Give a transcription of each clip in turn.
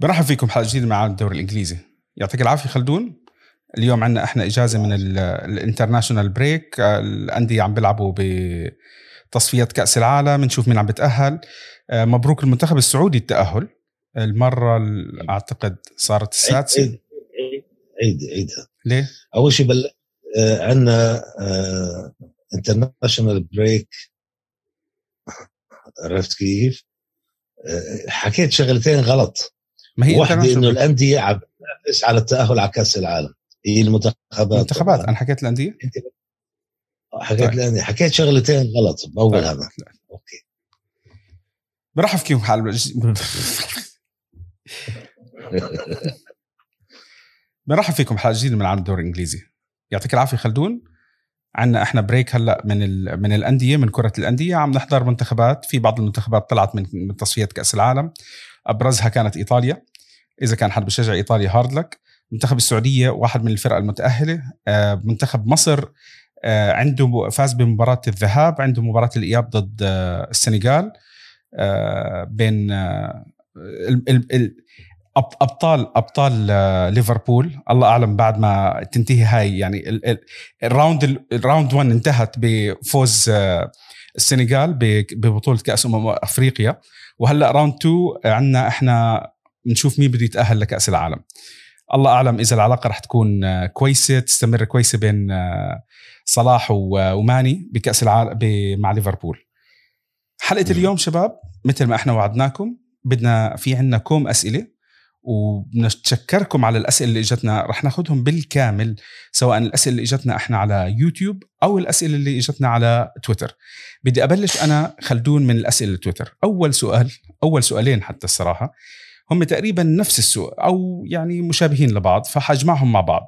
برحب فيكم حلقه جديدة مع الدوري الإنجليزي. يعطيك العافية خلدون. اليوم عندنا إحنا إجازة من ال international break. الأندية عم بيلعبوا بتصفيات كأس العالم نشوف مين عم بتأهل. آه، مبروك المنتخب السعودي التأهل. المرة أعتقد صارت السادسة. عيد عيد عيد ليه؟ أول شيء بل... آه، عندنا international break عرفت كيف؟ آه، حكيت شغلتين غلط. ما هي واحدة إنه. الأندية عم تنافس على كأس العالم. هي المنتخبات. منتخبات طبعاً. أنا حكيت الأندية؟ انت حكيت طيب. الأندية. حكيت شغلتين غلط. باول طيب. هذا. أوكي. برحب فيكم حلقه برحب فيكم حلقه جديده من عالم الدوري الإنجليزي. يعطيك العافية خلدون. عندنا إحنا break هلأ من ال... من الأندية من كرة الأندية. عم نحضر منتخبات. في بعض المنتخبات طلعت من من تصفيات كأس العالم. أبرزها كانت إيطاليا. إذا كان حد بشجع ايطاليا hard luck. منتخب السعودية واحد من الفرق المتأهلة. آه، منتخب مصر آه، عنده فاز بمباراة الذهاب عنده مباراة الإياب ضد آه، السنغال. بين أبطال أبطال ليفربول. الله أعلم بعد ما تنتهي هاي يعني ال- ال- ال round ال- ال round 1 انتهت بفوز السنغال ببطولة كأس أمم أفريقيا. وهلأ round 2 عندنا إحنا بنشوف مين بده يتأهل لكأس العالم. الله أعلم إذا العلاقة رح تكون آه، كويسة تستمر كويسة بين آه، صلاح و- وماني بكأس العالم مع ليفربول. حلقة. اليوم شباب مثل ما إحنا وعدناكم بدنا في عندنا كوم أسئلة وبنتشكركم على الأسئلة اللي إجتنا رح ناخذهم بالكامل سواء الأسئلة اللي إجتنا إحنا على يوتيوب أو الأسئلة اللي إجتنا على تويتر. بدي أبلش أنا خلدون من الأسئلة تويتر. أول سؤال أول سؤالين حتى الصراحة. هم تقريبا نفس السؤال أو يعني مشابهين لبعض فحجمعهم مع بعض.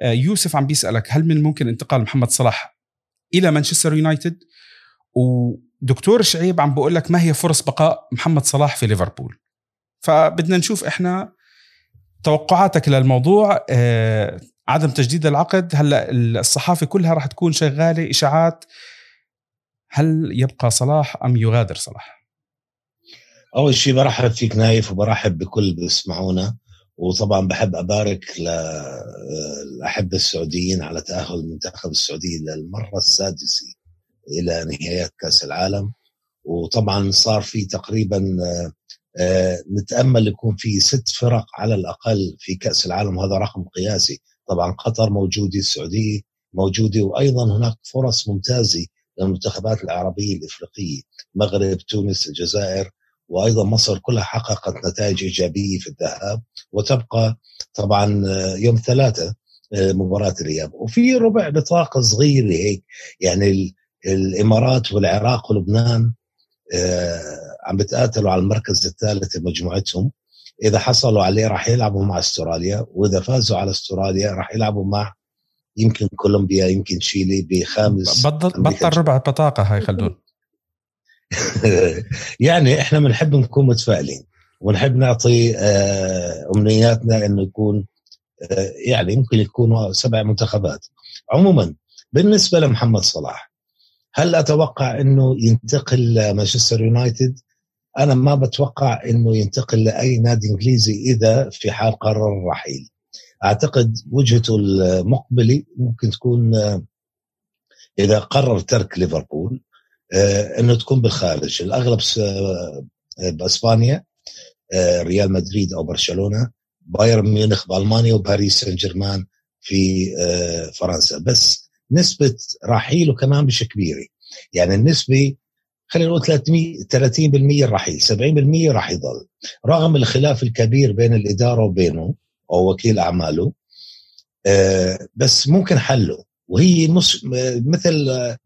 آه، يوسف عم بيسألك هل من الممكن انتقال محمد صلاح إلى مانشستر يونايتد؟ ودكتور شعيب عم بقول لك ما هي فرص بقاء محمد صلاح في ليفربول. فبدنا نشوف إحنا توقعاتك للموضوع آه، عدم تجديد العقد. هلأ الصحافة كلها راح تكون شغالة إشاعات هل يبقى صلاح أم يغادر صلاح؟ أول شيء برحب فيك نايف وبرحب بكل بيسمعونا. وطبعا بحب أبارك للاحبه السعوديين على تأهل المنتخب السعودي للمرة السادسة إلى نهايات كأس العالم. وطبعا صار في تقريبا آه، نتأمل يكون في ست فرق على الأقل في كأس العالم وهذا رقم قياسي. طبعا قطر موجودة السعودية موجودة وأيضا هناك فرص ممتازة للمنتخبات العربية الإفريقية. المغرب تونس الجزائر وأيضا مصر كلها حققت نتائج إيجابية في الذهاب وتبقى طبعا آه، يوم ثلاثة آه، مباراة الإياب. وفي ربع بطاقة صغيرة هيك يعني ال- الإمارات والعراق ولبنان آه، عم بتقاتلوا على المركز الثالث بمجموعتهم إذا حصلوا عليه راح يلعبوا مع أستراليا وإذا فازوا على أستراليا راح يلعبوا مع يمكن كولومبيا يمكن شيلي بخامس بطل بطل ربع بطاقه هاي خلدون. يعني إحنا بنحب نكون متفائلين ونحب نعطي آه، أمنياتنا إنه يكون آه، يعني ممكن يكونوا سبع منتخبات. عموما بالنسبة لمحمد صلاح هل أتوقع إنه ينتقل لمانشستر يونايتد؟ أنا ما بتوقع إنه ينتقل لأي نادي إنجليزي إذا في حال قرر الرحيل أعتقد وجهته المقبلة ممكن تكون آه، إذا قرر ترك ليفربول إنه تكون بالخارج. الأغلب آه، بأسبانيا آه، ريال مدريد أو برشلونة بايرن ميونخ بألمانيا وباريس سان جيرمان في آه، فرنسا. بس نسبة رحيله كمان مش كبيرة. يعني النسبة خلينا نقول 300 30% الرحيل 70% راح يضل. رغم الخلاف الكبير بين الإدارة وبينه أو وكيل أعماله آه، بس ممكن حله. وهي مش مثل آه،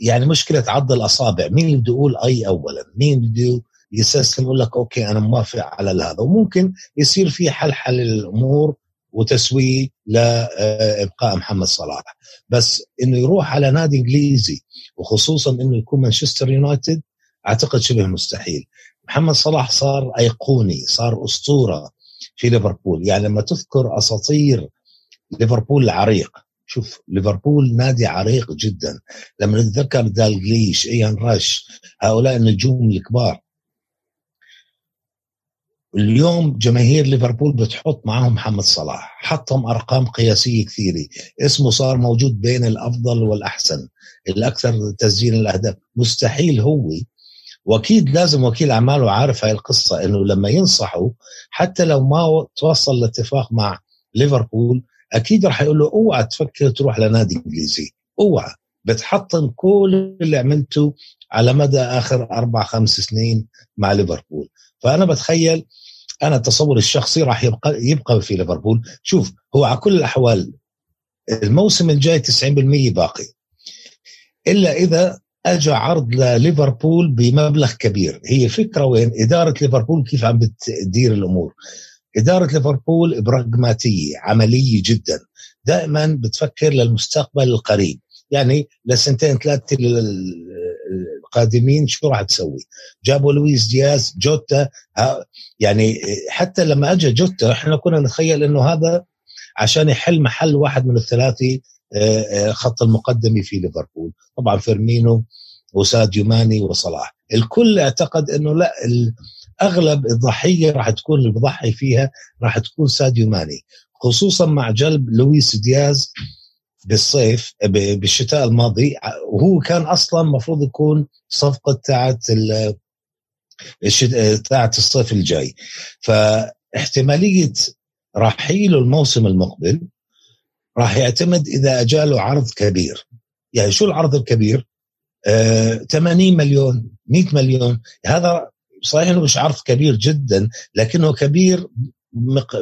يعني مشكلة عض الأصابع. مين بده يقول أي اولا؟ مين بده يستسلم يقول لك أوكي أنا موافق على هذا. وممكن يصير في حل حل الأمور وتسوية لابقاء محمد صلاح. بس إنه يروح على نادي إنجليزي وخصوصا إنه يكون مانشستر يونايتد أعتقد شبه مستحيل. محمد صلاح صار أيقوني صار أسطورة في ليفربول. يعني لما تذكر أساطير ليفربول العريق شوف ليفربول نادي عريق جدا. لما نتذكر دالجليش إيان راش هؤلاء النجوم الكبار. اليوم جماهير ليفربول بتحط معهم محمد صلاح حطم أرقام قياسية كثيرة. اسمه صار موجود بين الأفضل والأحسن الأكثر تسجيل الأهداف. مستحيل هو. وأكيد لازم وكيل أعماله عارف هاي القصة إنه لما ينصحوا حتى لو ما توصل لاتفاق مع ليفربول أكيد راح يقول له أوعى تفكر تروح لنادي إنجليزي أوعى بتحطم كل اللي عملته على مدى آخر أربع خمس سنين مع ليفربول. فأنا بتخيل أنا تصوري الشخصي راح يبقى يبقى في ليفربول. شوف هو على كل الأحوال الموسم الجاي 90% باقي. إلا إذا اجى عرض لليفربول بمبلغ كبير. هي فكرة وين؟ إدارة ليفربول كيف عم بتدير الأمور. إدارة ليفربول براغماتية عملية جدا. دائما بتفكر للمستقبل القريب. يعني لسنتين ثلاثة القادمين شو راح تسوي؟ جابوا لويس دياز جوتا يعني حتى لما اجى جوتا إحنا كنا نتخيل إنه هذا عشان يحل محل واحد من الثلاثة آه، آه، خط المقدمة في ليفربول. طبعا فيرمينو وساديو ماني وصلاح. الكل اعتقد إنه لا أغلب الضحية راح تكون اللي بضحي فيها راح تكون ساديو ماني خصوصا مع جلب لويس دياز بالصيف بالشتاء الماضي. وهو كان أصلا المفروض يكون صفقة تاعت تاعت الصيف الجاي. فاحتمالية رحيله الموسم المقبل راح يعتمد إذا أجاله عرض كبير. يعني شو العرض الكبير؟ آه 80 مليون 100 مليون. هذا صحيح إنه مش عرض كبير جدا لكنه كبير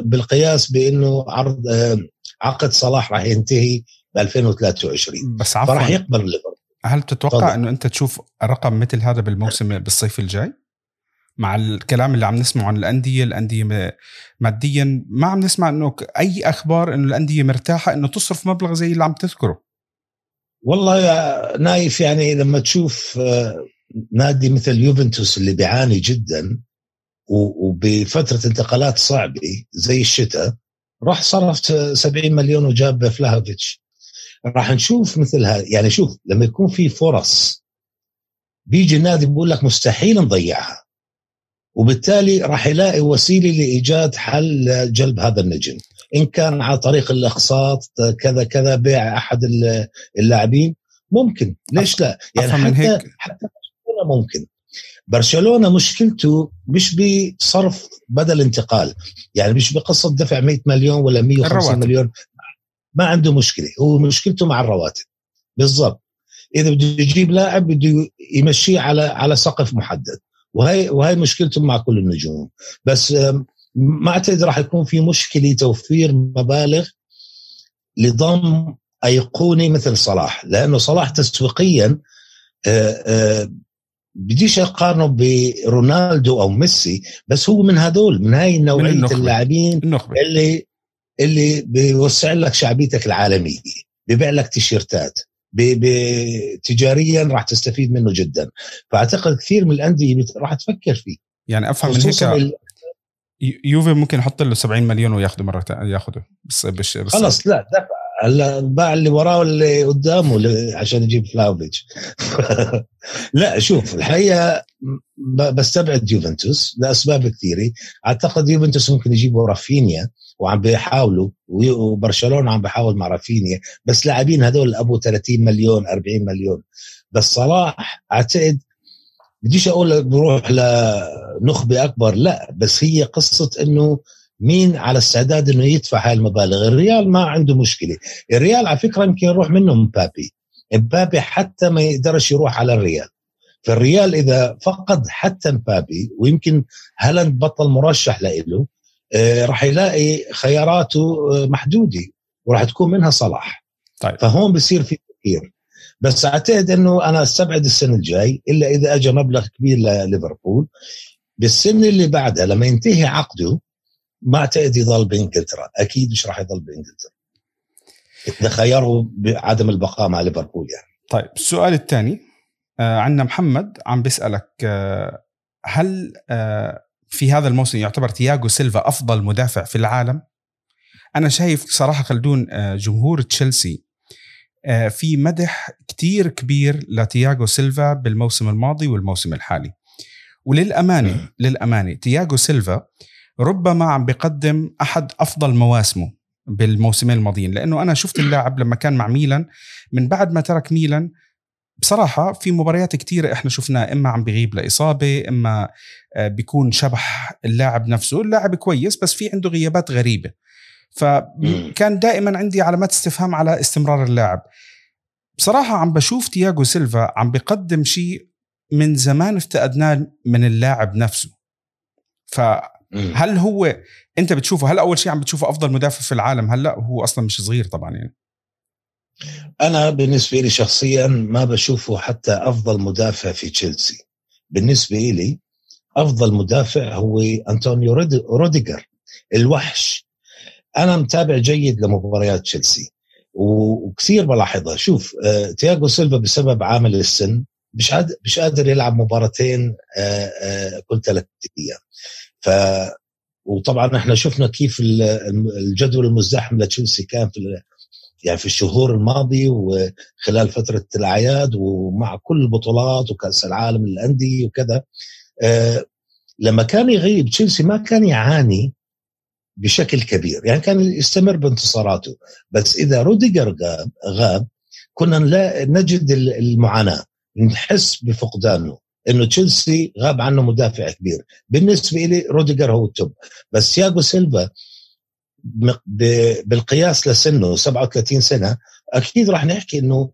بالقياس بإنه عرض آه عقد صلاح راح ينتهي ب 2023 بس عفوا فراح يقبل الليفر هل تتوقع إنه أنت تشوف رقم مثل هذا بالموسم بالصيف الجاي؟ مع الكلام اللي عم نسمعه عن الأندية، الأندية ماديا ما عم نسمع إنه أي أخبار إنه الأندية مرتاحة إنه تصرف مبلغ زي اللي عم تذكره. والله يا نايف يعني لما تشوف آه، نادي مثل يوفنتوس اللي بيعاني جدا وبفترة انتقالات صعبة زي الشتاء راح صرف 70 مليون وجاب فلاهوفيتش. راح نشوف مثل هذا يعني شوف لما يكون في فرص بيجي النادي بيقول لك مستحيل نضيعها. وبالتالي راح يلاقي وسيلة لإيجاد حل لجلب هذا النجم. إن كان على طريق الإقساط كذا كذا بيع أحد اللاعبين ممكن. ليش لا؟ يعني حتى هيك. حتى ممكن. برشلونة مشكلته مش بصرف بدل انتقال يعني مش بقصة دفع 100 مليون ولا 150 الرواتب. مليون. ما عنده مشكلة هو مشكلته مع الرواتب. بالضبط. إذا بده يجيب لاعب بده يمشيه على على سقف محدد. وهي وهي مشكلته مع كل النجوم. بس ما أعتقد راح يكون في مشكلة توفير مبالغ لضم ايقوني مثل صلاح. لأنه صلاح تسويقيا آه، آه، بديش أقارنه برونالدو أو ميسي بس هو من هدول من هاي نوعية اللاعبين اللي اللي بيوسع لك شعبيتك العالمية ببيع لك تيشيرتات تجاريا راح تستفيد منه جدا. فأعتقد كثير من الأندية راح تفكر فيه. يعني أفهم من هيك ال... يوفي ممكن يحط له 70 مليون وياخذه مرة ياخذه بس بس خلص لا دفع. هلا باع اللي وراه واللي قدامه عشان يجيب فلاوفيتش لا شوف الحقيقة بستبعد يوفنتوس لأسباب كثيرة. أعتقد يوفنتوس ممكن يجيبوا رافينيا وعم بيحاولوا وبرشلونة عم بيحاول مع رافينيا بس لاعبين هذول أبو 30 مليون 40 مليون. بس صلاح أعتقد بديش أقول بروح لنخبة أكبر لا بس هي قصة إنه مين على استعداد إنه يدفع هاي المبالغ؟ الريال ما عنده مشكلة. الريال على فكرة يمكن يروح منه مبابي. مبابي حتى ما يقدرش يروح على الريال. فالريال إذا فقد حتى مبابي ويمكن هالاند بطل مرشح له آه، راح يلاقي خياراته آه، محدودة وراح تكون منها صلاح. طيب. فهون بصير في تغيير بس أعتقد إنه أنا أستبعد السنة الجاي إلا إذا اجى مبلغ كبير لليفربول بالسنة اللي بعدها لما ينتهي عقده ما اعتقد يضل بإنجلترا. أكيد مش راح يضل بإنجلترا. اذا خيره بعدم البقاء مع ليفربول يعني. طيب السؤال الثاني آه عندنا محمد عم بيسألك آه هل آه في هذا الموسم يعتبر تياغو سيلفا أفضل مدافع في العالم؟ أنا شايف صراحة خلدون آه جمهور تشيلسي آه في مدح كتير كبير لتياغو سيلفا بالموسم الماضي والموسم الحالي. وللأمانة للأمانة تياغو سيلفا ربما عم بيقدم أحد أفضل مواسمه بالموسمين الماضيين لأنه أنا شفت اللاعب لما كان مع ميلان من بعد ما ترك ميلان بصراحة في مباريات كثيرة إحنا شفناه إما عم بغيب لإصابة إما آه، بيكون شبح اللاعب نفسه اللاعب كويس بس في عنده غيابات غريبة. فكان دائما عندي علامات استفهام على استمرار اللاعب. بصراحة عم بشوف تياغو سيلفا عم بقدم شيء من زمان افتقدناه من اللاعب نفسه. فهل هو انت بتشوفه هل أول شيء عم بتشوفه أفضل مدافع في العالم؟ هلا وهو أصلا مش صغير طبعا يعني. أنا بالنسبة لي شخصيا ما بشوفه حتى أفضل مدافع في تشيلسي. بالنسبة لي أفضل مدافع هو أنطونيو روديجر الوحش. أنا متابع جيد لمباريات تشيلسي وكثير بلاحظها. شوف آه تياغو سيلفا بسبب عامل السن مش قادر مش قادر يلعب مباراتين آه آه كل ثلاث أيام. ف وطبعا إحنا شفنا كيف الجدول المزدحم لتشيلسي كان في يعني في الشهور الماضيه وخلال فترة الأعياد ومع كل البطولات وكأس العالم للأندية وكذا. آه لما كان يغيب تشيلسي ما كان يعاني بشكل كبير. يعني كان يستمر بانتصاراته. بس إذا روديجر غاب كنا نجد المعاناة. نحس بفقدانه. إنه تشيلسي غاب عنه مدافع كبير. بالنسبة لي روديجر هو ال top. بس تياغو سيلفا بالقياس لسنه 37 سنة أكيد راح نحكي إنه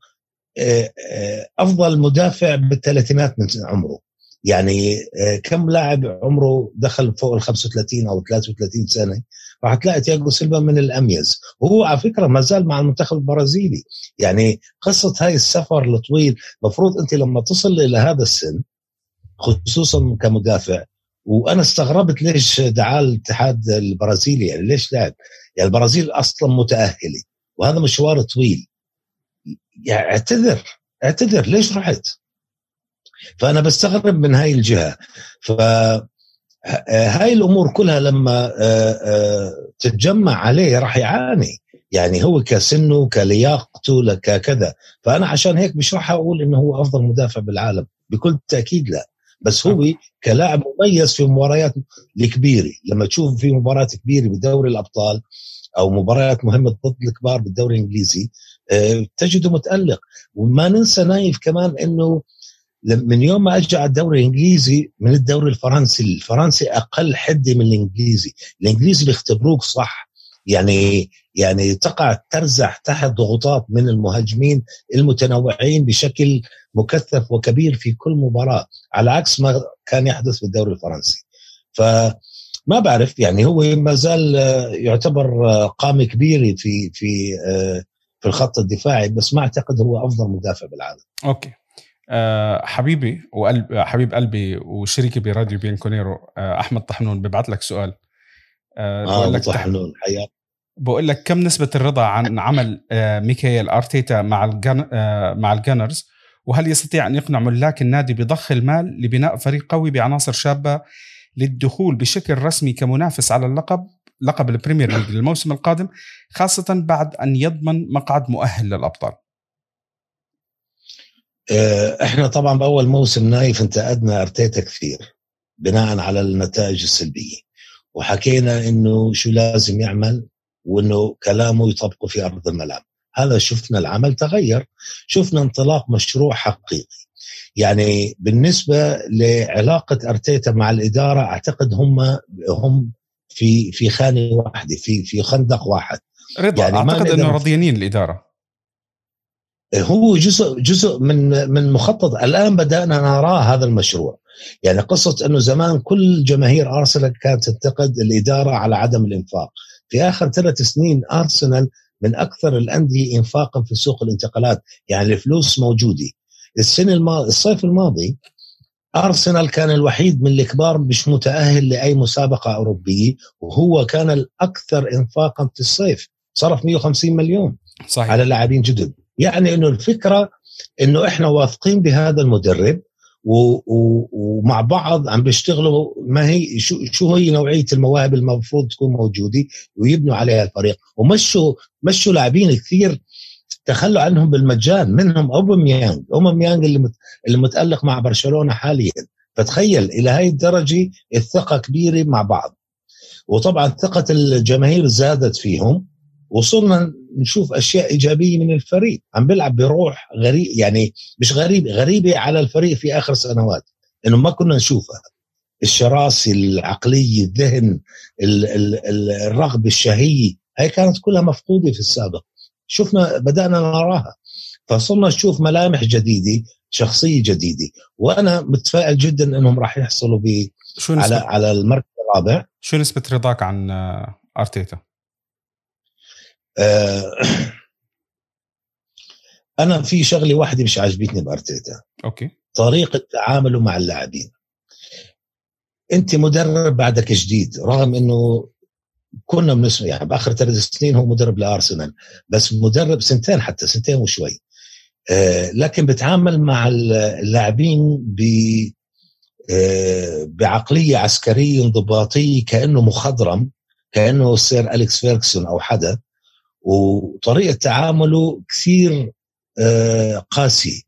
آه، آه، أفضل مدافع بالثلاثينات من عمره. يعني آه، كم لاعب عمره دخل فوق ال 35 أو 33 سنة؟ راح تلاقي تياجو سيلفا من الأميز. وهو على فكرة ما زال مع المنتخب البرازيلي. يعني قصة هاي السفر الطويل مفروض أنت لما تصل إلى هذا السن خصوصا كمدافع. وأنا استغربت ليش دعاه الاتحاد البرازيلي يعني ليش لعب يعني البرازيل أصلا متأهلة وهذا مشوار طويل. يعني اعتذر اعتذر ليش رحت؟ فأنا بستغرب من هاي الجهة. ف هاي الأمور كلها لما آه، آه، تتجمع عليه راح يعاني. يعني هو كسنه كلياقته ككذا. فأنا عشان هيك مش راح أقول إنه هو أفضل مدافع بالعالم. بكل تأكيد لا. بس هو كلاعب مميز في المباريات الكبيرة. لما تشوف في مباراة كبيرة بدوري الأبطال أو مباريات مهمة ضد الكبار بالدوري الإنجليزي آه، تجده متألق. وما ننسى نايف كمان إنه من يوم ما اجى على الدوري الإنجليزي من الدوري الفرنسي الفرنسي أقل حدة من الإنجليزي. الإنجليزي بيختبروك صح. يعني يعني تقع ترزح تحت ضغوطات من المهاجمين المتنوعين بشكل مكثف وكبير في كل مباراة على عكس ما كان يحدث بالدوري الفرنسي. ف ما بعرف يعني هو ما زال يعتبر قامه كبيره في في في الخط الدفاعي بس ما أعتقد هو أفضل مدافع بالعالم. okay. أه حبيبي وقلب حبيب قلبي وشريكي براديو بيانكونيرو أه أحمد طحنون ببعث لك سؤال. أه آه لك طحنون حياك بقول لك كم نسبة الرضا عن عمل آه ميكائيل أرتيتا مع ال Gun آه مع ال Gunners وهل يستطيع أن يقنع ملاك النادي بضخ المال لبناء فريق قوي بعناصر شابة للدخول بشكل رسمي كمنافس على اللقب لقب البريمير ليج للموسم القادم خاصة بعد أن يضمن مقعد مؤهل للأبطال؟ آه، إحنا طبعا بأول موسم نايف انتقدنا أرتيتا كثير بناء على النتائج السلبية. وحكينا إنه شو لازم يعمل؟ وإنه كلامه يطبقه في أرض الملعب هذا شفنا العمل تغير. شفنا انطلاق مشروع حقيقي. يعني بالنسبة لعلاقة أرتيتا مع الإدارة أعتقد هم هم في في خانة واحدة في في خندق واحد. رضا يعني أعتقد إنه رضيانين الإدارة. هو جزء جزء من من مخطط. الآن بدأنا نراه هذا المشروع. يعني قصة إنه زمان كل جماهير ارسنال كانت تنتقد الإدارة على عدم الإنفاق. في آخر ثلاث سنين ارسنال من أكثر الأندية انفاقا في سوق الانتقالات يعني الفلوس موجودة. السنة الماضي الصيف الماضي ارسنال كان الوحيد من الكبار مش متأهل لأي مسابقة أوروبية وهو كان الأكثر انفاقا في الصيف. صرف 150 مليون صحيح. على لاعبين جدد. يعني إنه الفكرة إنه إحنا واثقين بهذا المدرب ومع بعض عم بيشتغلوا. ما هي شو شو هي نوعية المواهب المفروض تكون موجودة ويبنوا عليها الفريق؟ ومشوا مشوا لاعبين كثير تخلوا عنهم بالمجان منهم أوباميانج. أوباميانج اللي اللي متألق مع برشلونة حاليا. فتخيل إلى هاي الدرجة الثقة كبيرة مع بعض. وطبعا ثقة الجماهير زادت فيهم. وصلنا نشوف أشياء إيجابية من الفريق. عم بيلعب بروح غريب يعني مش غريب غريبة على الفريق في آخر سنوات إنه ما كنا نشوفها. الشراسه العقلية الذهن الرغبة الشهية هي كانت كلها مفقودة في السابق. شفنا بدأنا نراها. فصرنا نشوف ملامح جديدة شخصية جديدة. وأنا متفائل جدا إنهم راح يحصلوا ب على على المركز الرابع. شو نسبة رضاك عن أرتيتا؟ آه أنا في شغلة واحدة مش عاجبتني بأرتيتا. أوكي. طريقة تعامله مع اللاعبين. أنت مدرب بعدك جديد رغم إنه كنا بنسمع يعني بآخر ثلاث سنين هو مدرب لأرسنال بس مدرب سنتين حتى سنتين وشوي. آه لكن بتعامل مع اللاعبين ب آه بعقلية عسكرية انضباطية كأنه مخضرم كأنه سير أليكس فيركسون أو حدا. وطريقة تعامله كثير آه قاسي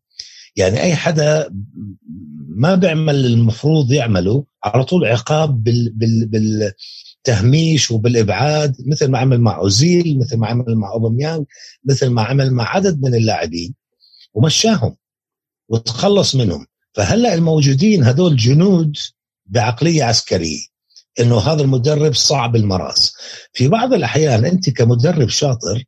يعني أي حدا ما بيعمل المفروض يعمله على طول عقاب بال بال بالتهميش وبالإبعاد مثل ما عمل مع أوزيل مثل ما عمل مع أوباميانغ مثل ما عمل مع عدد من اللاعبين ومشاهم وتخلص منهم. فهلأ الموجودين هذول جنود بعقلية عسكرية. إنه هذا المدرب صعب المراس. في بعض الأحيان أنت كمدرب شاطر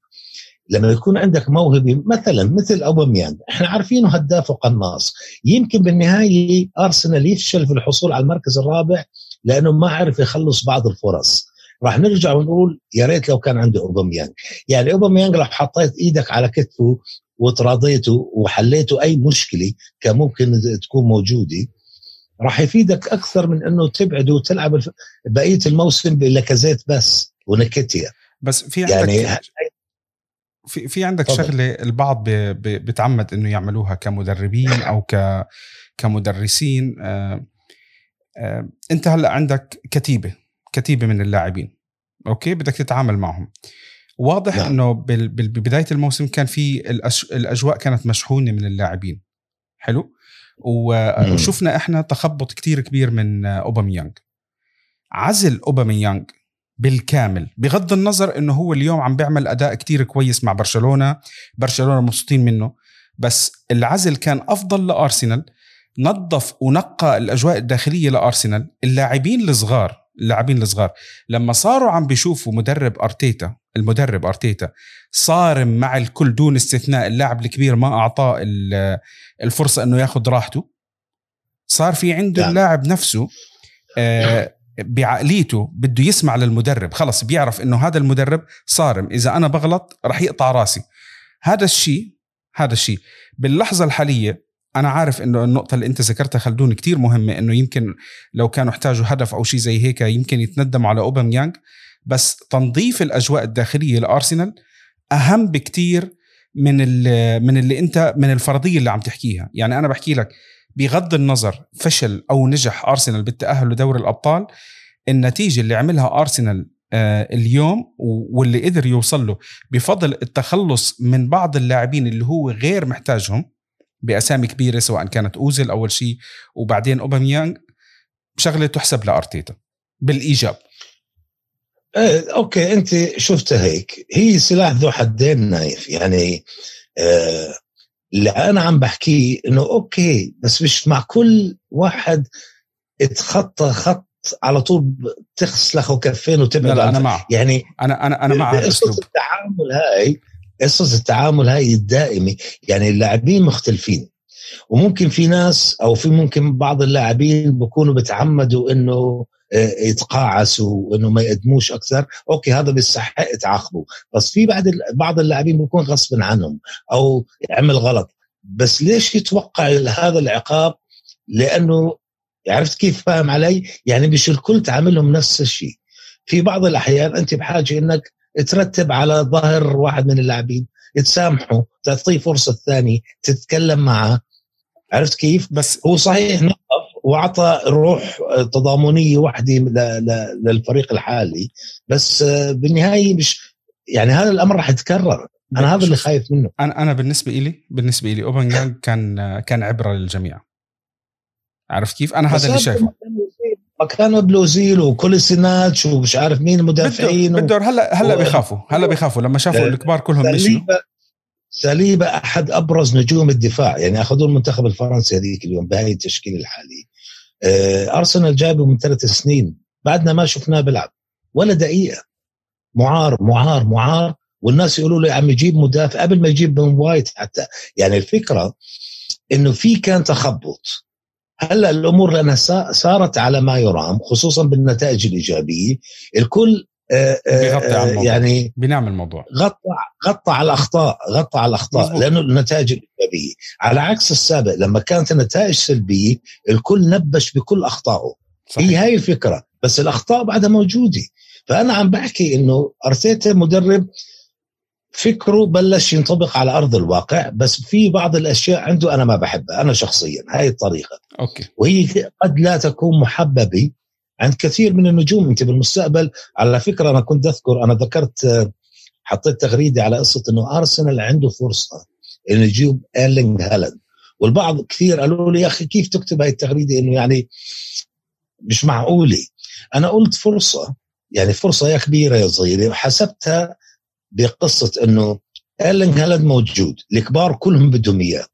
لما يكون عندك موهبة مثلا مثل أوباميانج إحنا عارفينه هداف وقناص. يمكن بالنهاية أرسنال يفشل في الحصول على المركز الرابع لأنه ما عرف يخلص بعض الفرص. راح نرجع ونقول يا ريت لو كان عنده أوباميانج. يعني أوباميانج لو حطيت إيدك على كتفه وتراضيته وحليته أي مشكلة كان ممكن تكون موجودة راح يفيدك أكثر من إنه تبعده وتلعب بقية الموسم بلكزيت بس ونكتيا. بس في عندك يعني في في عندك طبعا. شغلة البعض بتعمد إنه يعملوها كمدربين أو ك كمدرسين. آه آه أنت هلأ عندك كتيبة كتيبة من اللاعبين okay؟ بدك تتعامل معهم. واضح نعم. إنه ببداية الموسم كان في الأجواء كانت مشحونة من اللاعبين. حلو؟ وشفنا إحنا تخبط كتير كبير من اوباميانج عزل اوباميانج بالكامل بغض النظر إنه هو اليوم عم بيعمل أداء كتير كويس مع برشلونة برشلونة مبسوطين منه بس العزل كان أفضل لأرسنال نظف ونقى الأجواء الداخلية لأرسنال اللاعبين الصغار اللاعبين الصغار لما صاروا عم بيشوفوا مدرب أرتيتا المدرب أرتيتا صارم مع الكل دون استثناء اللاعب الكبير ما أعطاه الفرصة إنه ياخذ راحته. صار في عنده يعني. اللاعب نفسه آه بعقليته بده يسمع للمدرب. خلص بيعرف إنه هذا المدرب صارم. إذا أنا بغلط رح يقطع راسي. هذا الشيء هذا الشيء. باللحظة الحالية أنا عارف إنه النقطة اللي أنت ذكرتها خلدون كتير مهمة إنه يمكن لو كانوا احتاجوا هدف أو شيء زي هيك يمكن يتندموا على أوباميانج. بس تنظيف الأجواء الداخلية لأرسنال أهم بكتير من من اللي انت من الفرضية اللي عم تحكيها. يعني أنا بحكي لك بغض النظر فشل أو نجح أرسنال بالتأهل لدوري الأبطال النتيجة اللي عملها أرسنال آه، اليوم واللي قدر يوصل له بفضل التخلص من بعض اللاعبين اللي هو غير محتاجهم بأسامي كبيرة سواء كانت اوزل أول شيء وبعدين أوباميانج شغلة تحسب لأرتيتا بالإيجاب. إيه أوكي أنت شفتها هيك. هي سلاح ذو حدين نايف. يعني آه اللي أنا عم بحكيه إنه okay بس مش مع كل واحد اتخطى خط على طول تسلخه كفين وتبعد لا, لا أنا مع يعني أنا أنا أنا مع قصه التعامل هاي قصص التعامل هاي الدائمه يعني اللاعبين مختلفين. وممكن في ناس أو في ممكن بعض اللاعبين بيكونوا بتعمدوا إنه آه، يتقاعسوا وإنه ما يقدموش أكثر. أوكي هذا بيستحق تعاقبه بس في بعض بعض اللاعبين بيكون غصب عنهم أو عمل غلط. بس ليش يتوقع هذا العقاب؟ لأنه عرفت كيف فاهم علي؟ يعني مش الكل تعاملهم نفس الشيء. في بعض الأحيان أنت بحاجة إنك ترتب على ظهر واحد من اللاعبين تسامحه تعطيه فرصة ثانية تتكلم معه. عرفت كيف؟ بس هو صحيح نقف واعطى روح تضامنية وحدة للفريق الحالي. بس بالنهاية مش يعني هذا الأمر راح يتكرر. أنا هذا اللي خايف منه. أنا أنا بالنسبة لي بالنسبة لي أوبنجانج كان كان عبرة للجميع. عرفت كيف؟ أنا هذا اللي شايفه. مكانه بلوزيل وكوليسيناتش ومش عارف مين المدافعين بده هلا هلا بيخافوا هلا بيخافوا. لما شافوا الكبار كلهم مشوا ساليبا أحد أبرز نجوم الدفاع. يعني اخذوا المنتخب الفرنسي هذيك اليوم بهاي التشكيل الحالي آه، أرسنال جايبه من ثلاث سنين. بعدنا ما شفناه بيلعب. ولا دقيقة. معار معار معار. والناس يقولوا له يا عم جيب مدافع. قبل ما يجيب بن وايت حتى. يعني الفكرة إنه في كان تخبط. هلأ الأمور لأنها صارت على ما يرام خصوصا بالنتائج الإيجابية. الكل آه، آه، يعني بينام الموضوع. غطى غطى على الأخطاء غطى على الأخطاء مزبوط. لأنه النتائج الإيجابية. على عكس السابق لما كانت النتائج سلبية الكل نبش بكل أخطائه. صحيح. هي هاي الفكرة. بس الأخطاء بعدها موجودة. فأنا عم بحكي إنه أرتيتا مدرب فكره بلش ينطبق على أرض الواقع بس في بعض الأشياء عنده أنا ما بحبها أنا شخصيا. هاي الطريقة. أوكي. وهي قد لا تكون محببة عند كثير من النجوم انت بالمستقبل. على فكرة أنا كنت أذكر أنا ذكرت حطيت تغريدة على قصة إنه أرسنال عنده فرصة إنه يجيب ايرلينج هالاند. والبعض كثير قالوا لي يا أخي كيف تكتب هاي التغريدة؟ إنه يعني مش معقولة. أنا قلت فرصة يعني فرصة يا كبيرة يا صغيرة وحسبتها بقصة إنه ايرلينج هالاند موجود. الكبار كلهم بدهم إياه.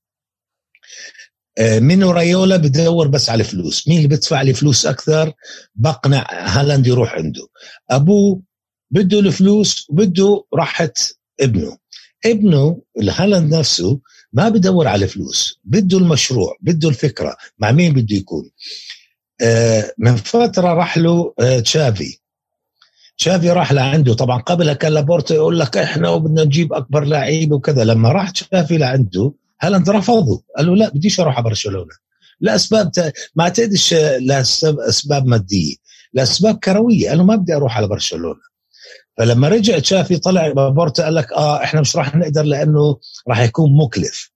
آه، مينو رايولا بدور بس على الفلوس مين اللي بدفع لي فلوس أكثر؟ بقنع هالاند يروح عنده. أبوه بده الفلوس وبده راحة ابنه. ابنه الهالاند نفسه ما بدور على فلوس. بده المشروع بده الفكرة. مع مين بده يكون؟ آه، من فترة راح له آه، تشافي. تشافي راح لعنده. طبعا قبلها كان لابورتا يقول لك إحنا وبدنا نجيب أكبر لعيب وكذا. لما راح تشافي لعنده هالاند رفضه قال له لا بديش أروح على برشلونة. لأسباب ت... ما اعتقدش لأسباب مادية لأسباب كروية. قال له ما بدي أروح على برشلونة. فلما رجع تشافي طلع لابورتا قال لك آه إحنا مش راح نقدر لأنه راح يكون مكلف.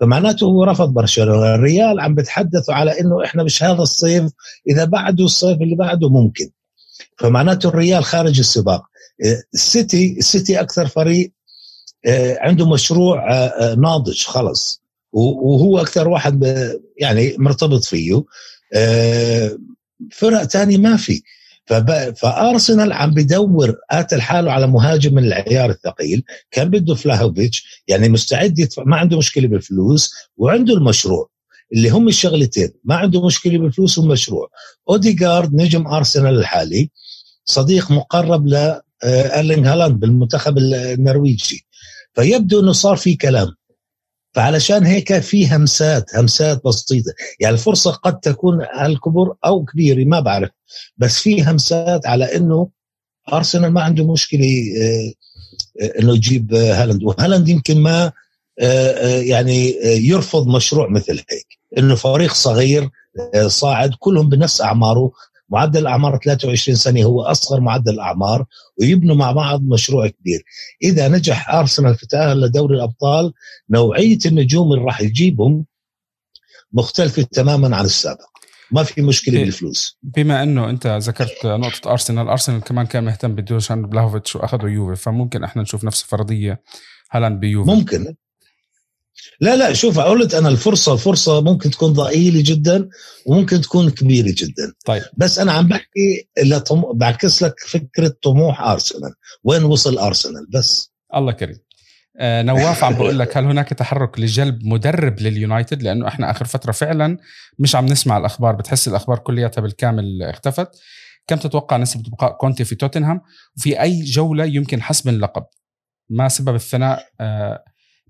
فمعناته هو رفض برشلونة. الريال عم بتحدثوا على إنه إحنا مش هذا الصيف إذا بعده الصيف اللي بعده ممكن. فمعناته الريال خارج السباق. السيتي السيتي أكثر فريق آه، عنده مشروع آه، آه، ناضج خلص وهو أكثر واحد يعني مرتبط فيه. فرق تاني ما في. فأرسنال عم بدور اتى الحاله على مهاجم من العيار الثقيل كان بده فلاهوفيتش يعني مستعد يدفع ما عنده مشكلة بالفلوس وعنده المشروع. اللي هم الشغلتين ما عنده مشكلة بالفلوس والمشروع أوديغارد نجم أرسنال الحالي صديق مقرب ل هالاند بالمنتخب النرويجي. فيبدو إنه صار في كلام. فعلشان هيك في همسات همسات بسيطة. يعني الفرصة قد تكون الكبر أو كبيره ما بعرف. بس في همسات على إنه أرسنال ما عنده مشكلة آه، آه، إنه يجيب هالاند. وهالاند يمكن ما آه، يعني يرفض مشروع مثل هيك. إنه فريق صغير صاعد كلهم بنفس أعماره. معدل الأعمار 23 سنة هو أصغر معدل الأعمار ويبنوا مع بعض مشروع كبير. إذا نجح أرسنال في تأهل لدوري الأبطال نوعية النجوم اللي راح يجيبهم مختلفة تماما عن السابق. ما في مشكلة بالفلوس. بما إنه أنت ذكرت نقطة أرسنال أرسنال كمان كان مهتم بدوشان بلاهوفيتش وأخذوا يوفي فممكن إحنا نشوف نفس الفرضية هالاند بيوفي. ممكن. لا لا شوف قلت أنا الفرصة الفرصه ممكن تكون ضئيلة جدا وممكن تكون كبيرة جدا. طيب. بس أنا عم بحكي لطم... بعكس لك فكرة طموح أرسنال. وين وصل أرسنال؟ بس. الله كريم. آه نواف عم بقول لك هل هناك تحرك لجلب مدرب لليونايتد؟ لأنه إحنا آخر فترة فعلا مش عم نسمع الأخبار. بتحس الأخبار كلياتها بالكامل اختفت. كم تتوقع نسبة بقاء كونتي في توتنهام؟ وفي أي جولة يمكن حسم اللقب؟ ما سبب الثناء؟ آه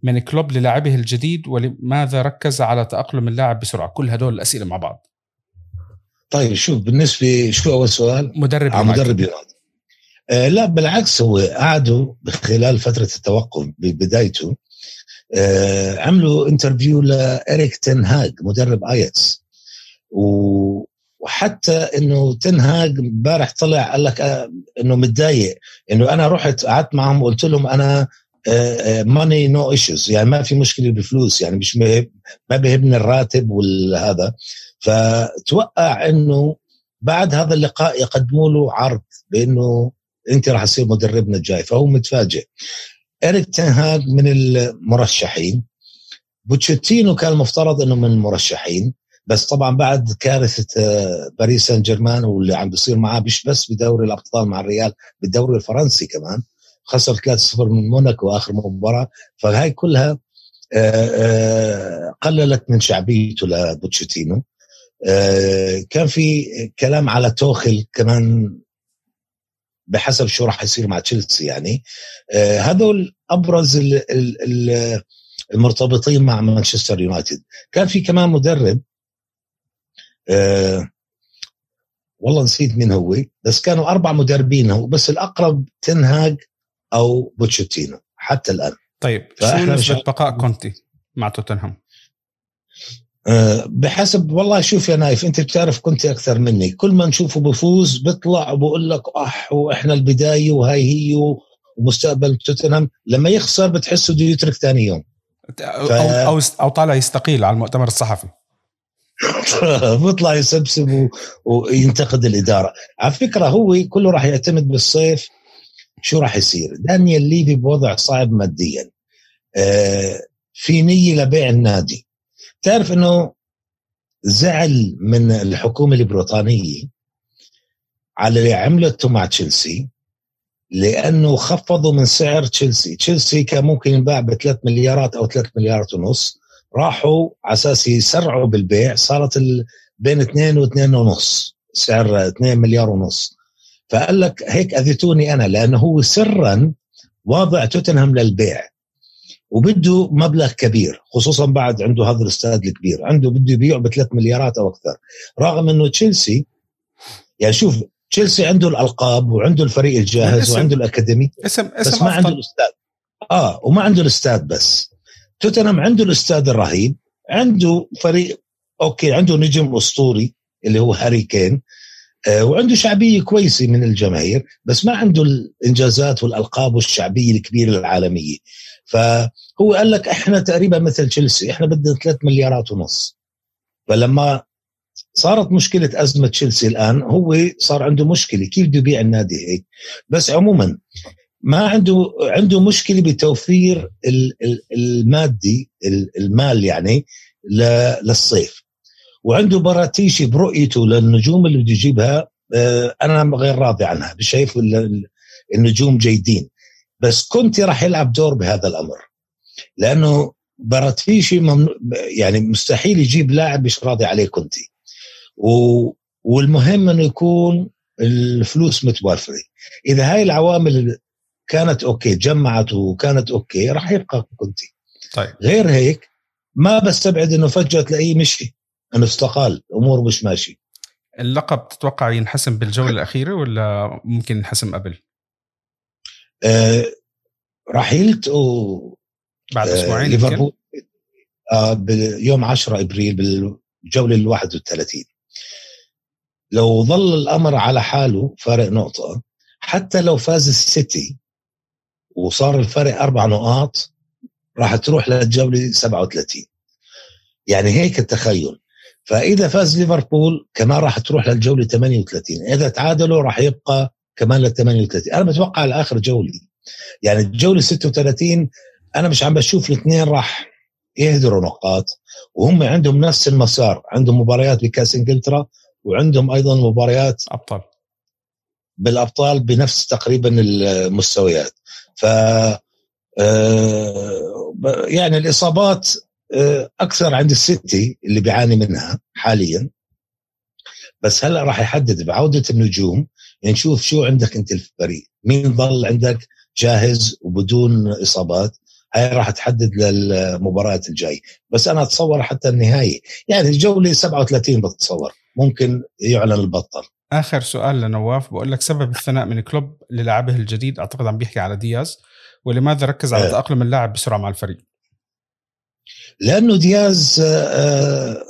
من كلوب للاعبه الجديد ولماذا ركز على تأقلم اللاعب بسرعة؟ كل هدول الأسئلة مع بعض. طيب شوف بالنسبة شو أول سؤال؟ مدرب على مدرب يونايتد. آه لا بالعكس هو قعدوا خلال فترة التوقف ببدايته آه عملوا interview لإريك تنهاج مدرب آياكس. و وحتى إنه تنهاج امبارح طلع قال لك آه إنه متضايق إنه أنا رحت قعدت معهم وقلت لهم أنا money no issues يعني ما في مشكلة بالفلوس يعني مش ما بيهمني الراتب والهذا. فتوقع إنه بعد هذا اللقاء يقدموا له عرض بإنه أنت راح تصير مدربنا الجاي. فهو متفاجئ. اريك تنهاج من المرشحين. بوتشيتينو كان المفترض إنه من المرشحين. بس طبعا بعد كارثة آه، باريس سان جيرمان واللي عم بيصير معاه مش بس بدوري الأبطال مع الريال بالدوري الفرنسي كمان خسر 3-0 من موناكو آخر مباراة. فهاي كلها آه، آه، قللت من شعبيته لبوتشيتينو. كان في كلام على توخل كمان بحسب شو راح يصير مع تشيلسي يعني. هذول أبرز المرتبطين مع مانشستر يونايتد. كان في كمان مدرب والله نسيت مين هو بس كانوا أربع مدربين هو بس الأقرب تنهاج أو بوتشيتينو حتى الآن. طيب شو نسبة بقاء كونتي مع توتنهام؟ أه بحسب والله شوف يا نايف أنت بتعرف كنت أكثر مني. كل ما نشوفه بفوز بيطلع وبقول لك أح وإحنا البداية وهاي هي ومستقبل توتنهام. لما يخسر بتحسه بده يترك ثاني يوم. ف... أو أو أو طالع يستقيل على المؤتمر الصحفي. بيطلع يسبسب و... وينتقد الإدارة. على فكرة هو كله راح يعتمد بالصيف شو راح يصير؟ دانيال ليفي بوضع صعب ماديا. آه في نية لبيع النادي. تعرف إنه زعل من الحكومة البريطانية على اللي عملته مع تشيلسي لأنه خفضوا من سعر تشيلسي. تشيلسي كان ممكن ينباع ب 3 مليارات أو 3 مليارات ونص. راحوا على أساس يسرعوا بالبيع. صارت بين 2 و2 ونص. سعر 2 مليار ونص. فقال لك هيك أذيتوني أنا لأنه هو سرا واضع توتنهام للبيع وبده مبلغ كبير خصوصا بعد عنده هذا الاستاد الكبير عنده بده يبيع ب 3 مليارات أو أكثر. رغم إنه تشيلسي يعني شوف تشيلسي عنده الألقاب وعنده الفريق الجاهز وعنده الأكاديمي اسم اسم بس ما عنده الاستاد آه وما عنده الاستاد بس. توتنهام عنده الاستاد الرهيب عنده فريق okay عنده نجم أسطوري اللي هو هاري كين وعنده شعبية كويسة من الجماهير بس ما عنده الإنجازات والألقاب والشعبية الكبيرة العالمية. فهو قال لك إحنا تقريبا مثل تشيلسي إحنا بدنا 3 مليارات ونص. فلما صارت مشكلة أزمة تشيلسي الآن هو صار عنده مشكلة. كيف بده يبيع النادي هيك؟ بس عموما ما عنده عنده مشكلة بتوفير المادي المال يعني للصيف. وعنده براتيشي برؤيته للنجوم اللي بده يجيبها آه، أنا غير راضي عنها شايف النجوم جيدين. بس كنتي راح يلعب دور بهذا الأمر لأنه براتيشي يعني مستحيل يجيب لاعب مش راضي عليه كنتي و... والمهم إنه يكون الفلوس متوفره إذا هاي العوامل كانت okay جمعت وكانت okay راح يبقى كونتي طيب. غير هيك ما بستبعد إنه فجأة تلاقيه مشي. انه استقال امور مش ماشي. اللقب تتوقع ينحسم بالجولة الأخيرة ولا ممكن ينحسم قبل؟ آه راح يلتقوا بعد أسبوعين آه ليفربول. آه بيوم 10 إبريل بالجولة ال 31 لو ظل الأمر على حاله فارق نقطة. حتى لو فاز السيتي وصار الفرق أربع نقاط راح تروح للجولة 37 يعني هيك التخيل. فإذا فاز ليفربول كمان راح تروح للجولة 38 إذا تعادلوا راح يبقى كمان لل 38 أنا بتوقع على آخر جولة. يعني الجولة 36 أنا مش عم بشوف الاثنين راح يهدروا نقاط. وهم عندهم نفس المسار. عندهم مباريات بكأس إنجلترا وعندهم أيضا مباريات أبطال. بالأبطال بنفس تقريبا المستويات. ف آه، يعني الإصابات أكثر عند السيتي اللي بيعاني منها حاليا. بس هلا راح يحدد بعودة النجوم. نشوف شو عندك أنت الفريق. مين ضل عندك جاهز وبدون إصابات. هاي راح تحدد للمباريات الجاي. بس أنا أتصور حتى النهايه يعني الجولة 37 بتصور. ممكن يعلن البطل. آخر سؤال لنواف. بقول لك سبب الثناء من كلوب للاعبه الجديد. أعتقد عم بيحكي على دياز. ولماذا ركز على آه. تاقلم اللاعب بسرعة مع الفريق؟ لأنه دياز آه،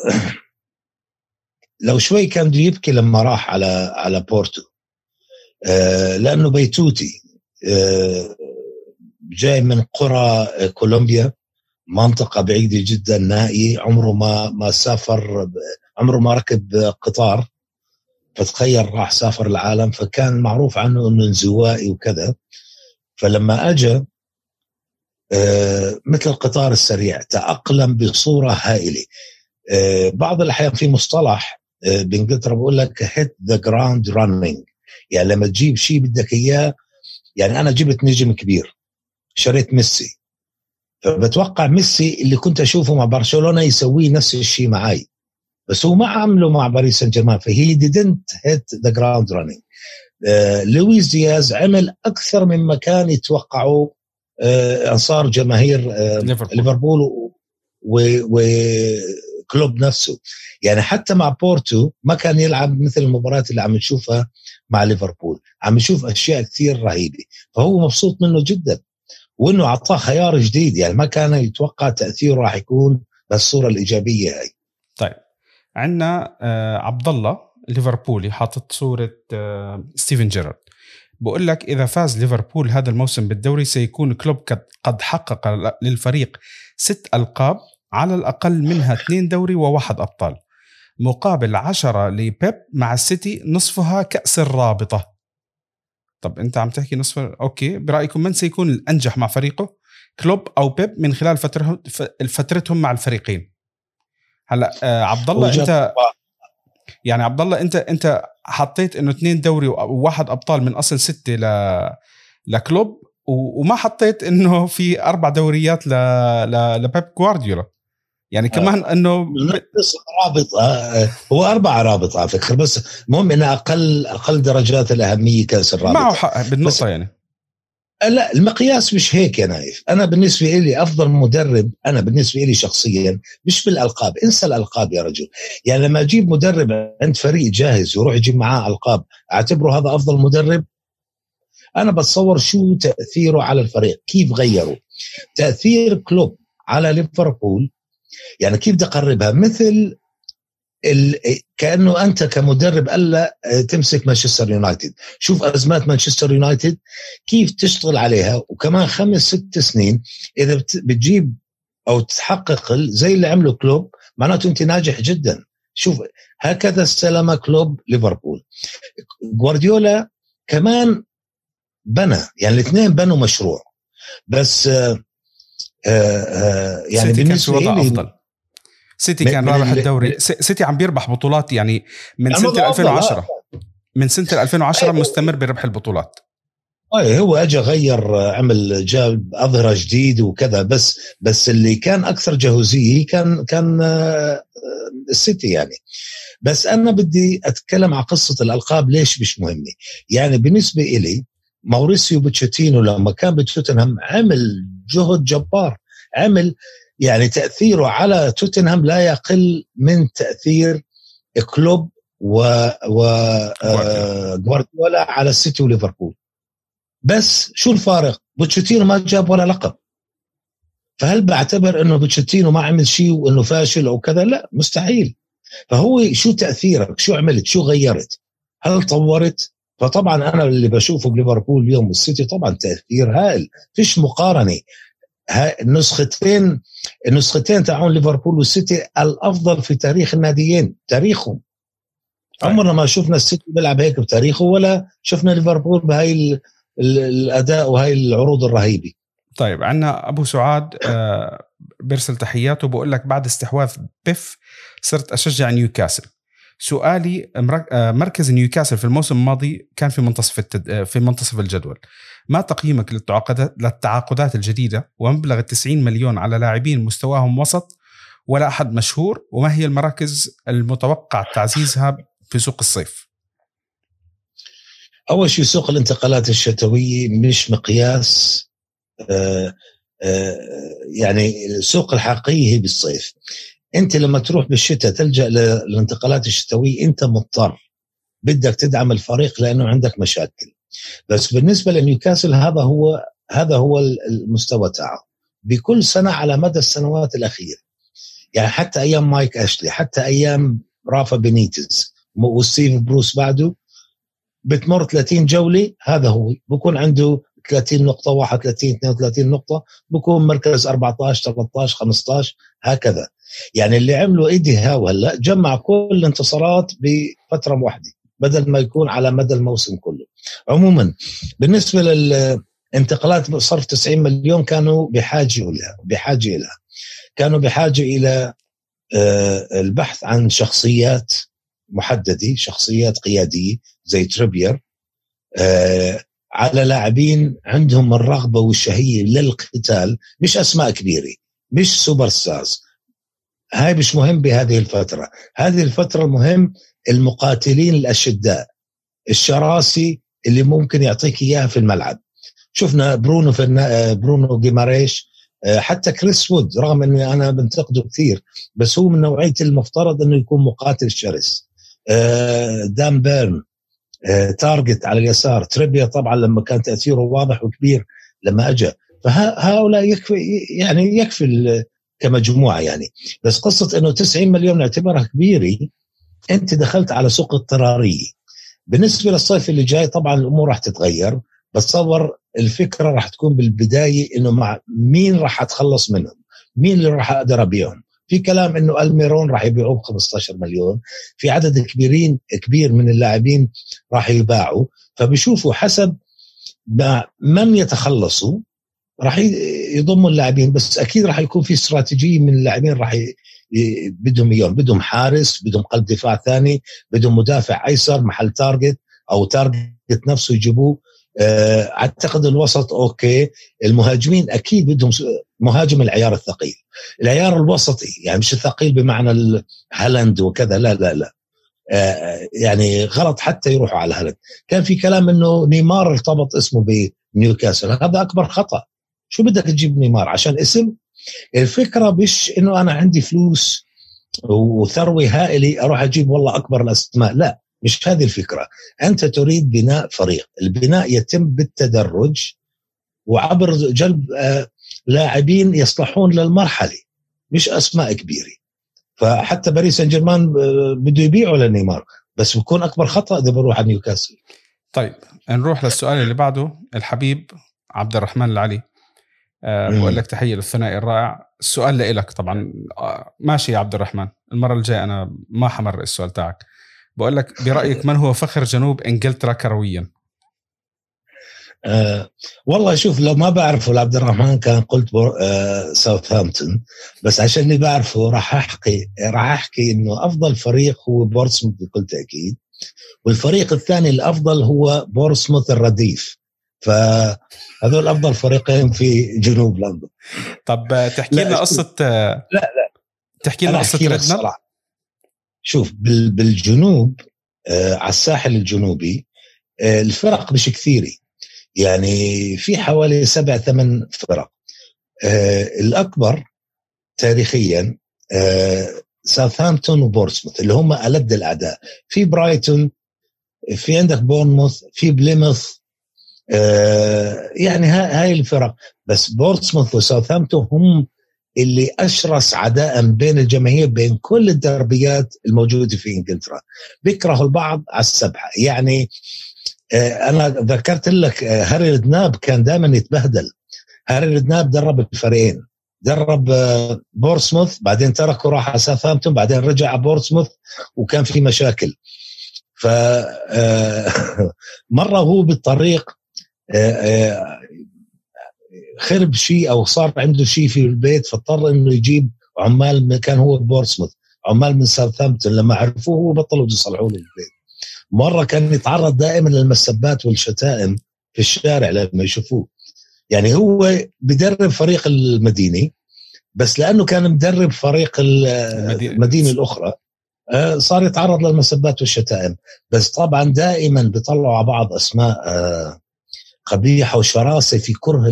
لو شوي كان بده يبكي لما راح على على بورتو. آه، لأنه بيتوتي. جاي من قرى كولومبيا منطقة بعيدة جدا نائي عمره ما ما سافر عمره ما ركب قطار. فتخيل راح سافر العالم فكان معروف عنه إنه انزوائي وكذا. فلما اجى آه، مثل القطار السريع تأقلم بصورة هائلة. آه، بعض الأحيان في مصطلح آه، بإنجلترا بقول لك hit the ground running يعني لما تجيب شيء بدك إياه يعني أنا جبت نجم كبير شريت ميسي. فبتوقع ميسي اللي كنت أشوفه مع برشلونة يسويه نفس الشيء معي بس هو ما عمله مع باريس سان جيرمان ف he didn't hit the ground running لويس دياز عمل أكثر مما كان يتوقعوا آه، أنصار جماهير آه، ليفربول, ليفربول وكلوب نفسه. يعني حتى مع بورتو ما كان يلعب مثل المباريات اللي عم نشوفها مع ليفربول. عم نشوف أشياء كثير رهيبة. فهو مبسوط منه جدا. وإنه أعطاه خيار جديد. يعني ما كان يتوقع تأثيره راح يكون بالصورة الإيجابية هاي. طيب. عندنا آه عبد الله ليفربولي حاطط صورة آه ستيفن جيرارد. بقول لك إذا فاز ليفربول هذا الموسم بالدوري سيكون كلوب قد حقق للفريق ست ألقاب على الأقل منها اثنين دوري وواحد أبطال. مقابل عشرة لبيب مع السيتي نصفها كأس الرابطة. طب أنت عم تحكي نصف okay برأيكم من سيكون الأنجح مع فريقه؟ كلوب أو بيب من خلال فترهم فترتهم مع الفريقين. هلا آه عبد الله انت يعني عبد الله انت أنت حطيت إنه اثنين دوري وواحد أبطال من أصل ستة ل لكلوب وما حطيت إنه في أربع دوريات ل ل لبيب جوارديولا يعني كمان إنه رابط آه، هو أربع رابط على فكرة بس المهم إنه أقل أقل درجات الاهميه كأس الرابط. معه حق بالنقطة يعني. آه، لا المقياس مش هيك يا نايف. أنا بالنسبة لي أفضل مدرب أنا بالنسبة لي شخصيا مش بالألقاب. انسى الألقاب يا رجل. يعني لما أجيب مدرب عند فريق جاهز ويروح يجيب معاه ألقاب أعتبره هذا أفضل مدرب؟ أنا بتصور شو تأثيره على الفريق؟ كيف غيره تأثير كلوب على ليفربول؟ يعني كيف بدي أقربها؟ مثل. كأنه أنت كمدرب ألا تمسك مانشستر يونايتد. شوف أزمات مانشستر يونايتد كيف تشتغل عليها وكمان خمس ست سنين إذا بتجيب أو تحقق زي اللي عمله كلوب معناته أنت ناجح جدا. شوف هكذا استلم كلوب ليفربول. جوارديولا كمان بنى يعني الاثنين بنوا مشروع. بس آه آه, آه، يعني بالنسبة لي أفضل. سيتي كان رابح الدوري. سيتي عم بيربح بطولات يعني من سنه 2010 من سنه 2010 مستمر بربح البطولات. اي هو اجى غير عمل جاب أظهرة جديد وكذا بس بس اللي كان أكثر جهوزيه كان كان آه، السيتي يعني. بس أنا بدي أتكلم عن قصة الألقاب ليش مش مهمة؟ يعني بالنسبة إلي ماوريسيو بوتشيتينو لما كان بتوتنهام عمل جهد جبار عمل يعني تأثيره على توتنهام لا يقل من تأثير كلوب و و آه، جوارديولا على السيتي وليفربول بس شو الفارق؟ بوتشيتينو ما جاب ولا لقب فهل بعتبر إنه بوتشيتينو ما عمل شيء وإنه فاشل أو كذا؟ لا مستحيل فهو شو تأثيرك؟ شو عملت؟ شو غيرت؟ هل طورت؟ فطبعا أنا اللي بشوفه بليفربول اليوم والسيتي طبعا تأثير هائل فيش مقارنة النسختين النسختين تاعون ليفربول والسيتي الأفضل في تاريخ الناديين تاريخهم. طيب. عمرنا ما شفنا السيتي بيلعب هيك بتاريخه ولا شفنا ليفربول بهاي الأداء وهي العروض الرهيبة. طيب عندنا أبو سعاد آه، بيرسل تحياته بقول لك بعد استحواذ بيف صرت أشجع نيوكاسل. سؤالي آه، مركز نيوكاسل في الموسم الماضي كان في منتصف التد... آه، في منتصف الجدول. ما تقييمك للتعاقدات للتعاقدات الجديدة؟ ومبلغ 90 مليون على لاعبين مستواهم وسط ولا أحد مشهور وما هي المراكز المتوقع تعزيزها في سوق الصيف؟ أول شيء سوق الانتقالات الشتوية مش مقياس آه، يعني السوق الحقيقي هي بالصيف. أنت لما تروح بالشتاء تلجأ للانتقالات الشتوية أنت مضطر. بدك تدعم الفريق لأنه عندك مشاكل. بس بالنسبة لنيوكاسل هذا هو هذا هو المستوى تاعه. بكل سنة على مدى السنوات الأخيرة. يعني حتى أيام مايك أشلي حتى أيام رافا بينيتز وستيف بروس بعده بتمر 30 جولة هذا هو. بكون عنده 30 نقطة 31 32 نقطة بكون مركز 14 13 15 هكذا. يعني اللي عمله إيدي هاو هلأ جمع كل الانتصارات بفترة واحدة بدل ما يكون على مدى الموسم كله. عموما بالنسبة للانتقالات صرف 90 مليون كانوا بحاجة لها بحاجة لها كانوا بحاجة إلى البحث عن شخصيات محددة شخصيات قيادية زي تريبير على لاعبين عندهم الرغبة والشهية للقتال مش أسماء كبيرة مش superstars. هاي مش مهم بهذه الفترة. هذه الفترة المهم المقاتلين الأشداء الشراسي اللي ممكن يعطيك إياها في الملعب. شفنا برونو في برونو جيماريش حتى كريس وود رغم إني أنا بنتقده كثير بس هو من نوعية المفترض إنه يكون مقاتل شرس دان بيرن تارجت على اليسار. تريبير طبعا لما كان تأثيره واضح وكبير لما اجى فهؤلاء يكفي يعني يكفي كمجموعة يعني. بس قصة إنه 90 مليون نعتبرها كبيرة أنت دخلت على سوق اضطرارية. بالنسبة للصيف اللي جاي طبعا الأمور راح تتغير بتصور الفكرة راح تكون بالبداية إنه مع مين راح أتخلص منهم مين اللي راح أقدر أبيعهم. في كلام إنه ألميرون راح يبيعوه ب 15 مليون في عدد كبيرين كبير من اللاعبين راح يباعوا. فبيشوفوا حسب من يتخلصوا راح يضموا اللاعبين بس أكيد راح يكون في استراتيجية من اللاعبين راح بدهم اياهم بدهم حارس بدهم قلب دفاع ثاني بدهم مدافع أيسر محل تارجت أو تارجت نفسه يجيبوه. أعتقد الوسط okay. المهاجمين أكيد بدهم مهاجم العيار الثقيل. العيار الوسطي يعني مش الثقيل بمعنى هالاند وكذا لا لا لا. يعني غلط حتى يروحوا على هالاند. كان في كلام إنه نيمار ارتبط اسمه بنيوكاسل. هذا أكبر خطأ. شو بدك تجيب نيمار؟ عشان اسم الفكرة مش إنه أنا عندي فلوس وثروة هائلة أروح أجيب والله أكبر الأسماء. لا مش هذه الفكرة. أنت تريد بناء فريق. البناء يتم بالتدرج وعبر جلب لاعبين يصلحون للمرحلة مش أسماء كبيرة. فحتى باريس سان جيرمان بده يبيعوا لنيمار. بس بكون أكبر خطأ إذا بروح على نيوكاسل. طيب نروح للسؤال اللي بعده الحبيب عبد الرحمن العلي. بقول لك تحية للثنائي الرائع. السؤال لإلك طبعا. ماشي يا عبد الرحمن. المرة الجاية أنا ما حمر السؤال تاعك. بقول لك برأيك من هو فخر جنوب إنجلترا كرويا؟ أه والله شوف لو ما بعرفه لعبد الرحمن كان قلت أه ساوثهامبتون بس عشاني بعرفه راح أحكي راح أحكي إنه أفضل فريق هو بورسموث بكل تأكيد. والفريق الثاني الأفضل هو بورسموث الرديف. فهذول أفضل فريقين في جنوب لندن. طب تحكي لنا قصه لا لا. تحكي لنا قصة ريدنر شوف بالجنوب آه على الساحل الجنوبي آه الفرق مش كثيرة. يعني في حوالي سبع ثمان فرق. آه الأكبر تاريخيا آه ساوثهامبتون وبورسموث اللي هم ألد الأعداء. في برايتون في عندك بورنموث في بليموث يعني هاي الفرق. بس بورسموث وساوثهامبتون هم اللي أشرس عداء بين الجماهير بين كل الدربيات الموجودة في إنجلترا. بيكرهوا البعض على السبحه يعني آه أنا ذكرت لك آه هاري ردناب كان دائما يتبهدل. هاري ردناب درب الفريقين. درب آه بورسموث بعدين تركه راح على ساوثهامبتون بعدين رجع على بورسموث وكان في مشاكل. ف مرة هو بالطريق خرب شيء أو صار عنده شيء في البيت فاضطر إنه يجيب عمال من كان هو بورسموث عمال من ساوثهامبتون لما عرفوه هو بطلوا يصلحوا له البيت مرة كان يتعرض دائما للمسبات والشتائم في الشارع لما يشوفوه. يعني هو بدرب فريق المدينة بس لأنه كان مدرب فريق المدينة. الأخرى صار يتعرض للمسبات والشتائم. بس طبعا دائما بيطلعوا على بعض أسماء قبيحه وشراسة في كره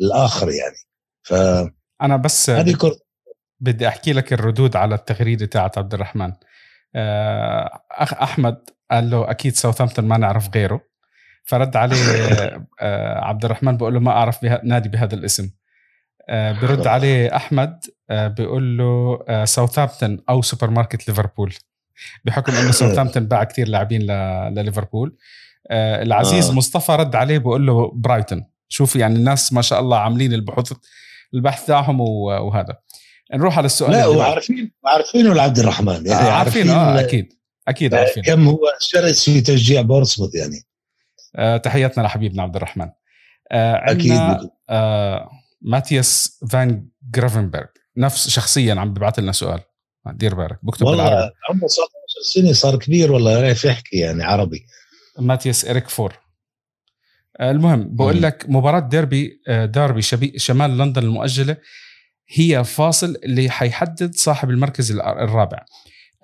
الآخر يعني. ف أنا بس هذه كره بدي أحكي لك الردود على التغريدة تاعت عبد الرحمن. أخ أحمد قال له أكيد ساوثامبتون ما نعرف غيره. فرد عليه عبد الرحمن بقول له ما أعرف بها نادي بهذا الاسم. برد عليه أحمد بيقول له ساوثامبتون أو سوبر ماركت ليفربول بحكم إنه ساوثامبتون باع كثير لاعبين لليفربول. العزيز آه. مصطفى رد عليه بقول له برايتون. شوف يعني الناس ما شاء الله عاملين البحوث البحث تاعهم وهذا. نروح على السؤال لا وعارفين عارفينه لعبد الرحمن. يعني عارفين آه أكيد. أكيد عارفين كم هو شرس في تشجيع بورسموث يعني؟ آه تحياتنا لحبيبنا عبد الرحمن. آه أكيد. آه ماتياس فان جرافنبرغ. نفس شخصيا عم ببعث لنا سؤال. دير بالك. بكتب والله بالعربي. عمره 19 سنه صار كبير والله يعرف يحكي يعني عربي. ماتياس إريك فور آه، المهم بقول. لك مباراة ديربي آه، ديربي شبي شمال لندن المؤجلة هي فاصل اللي حيحدد صاحب المركز الرابع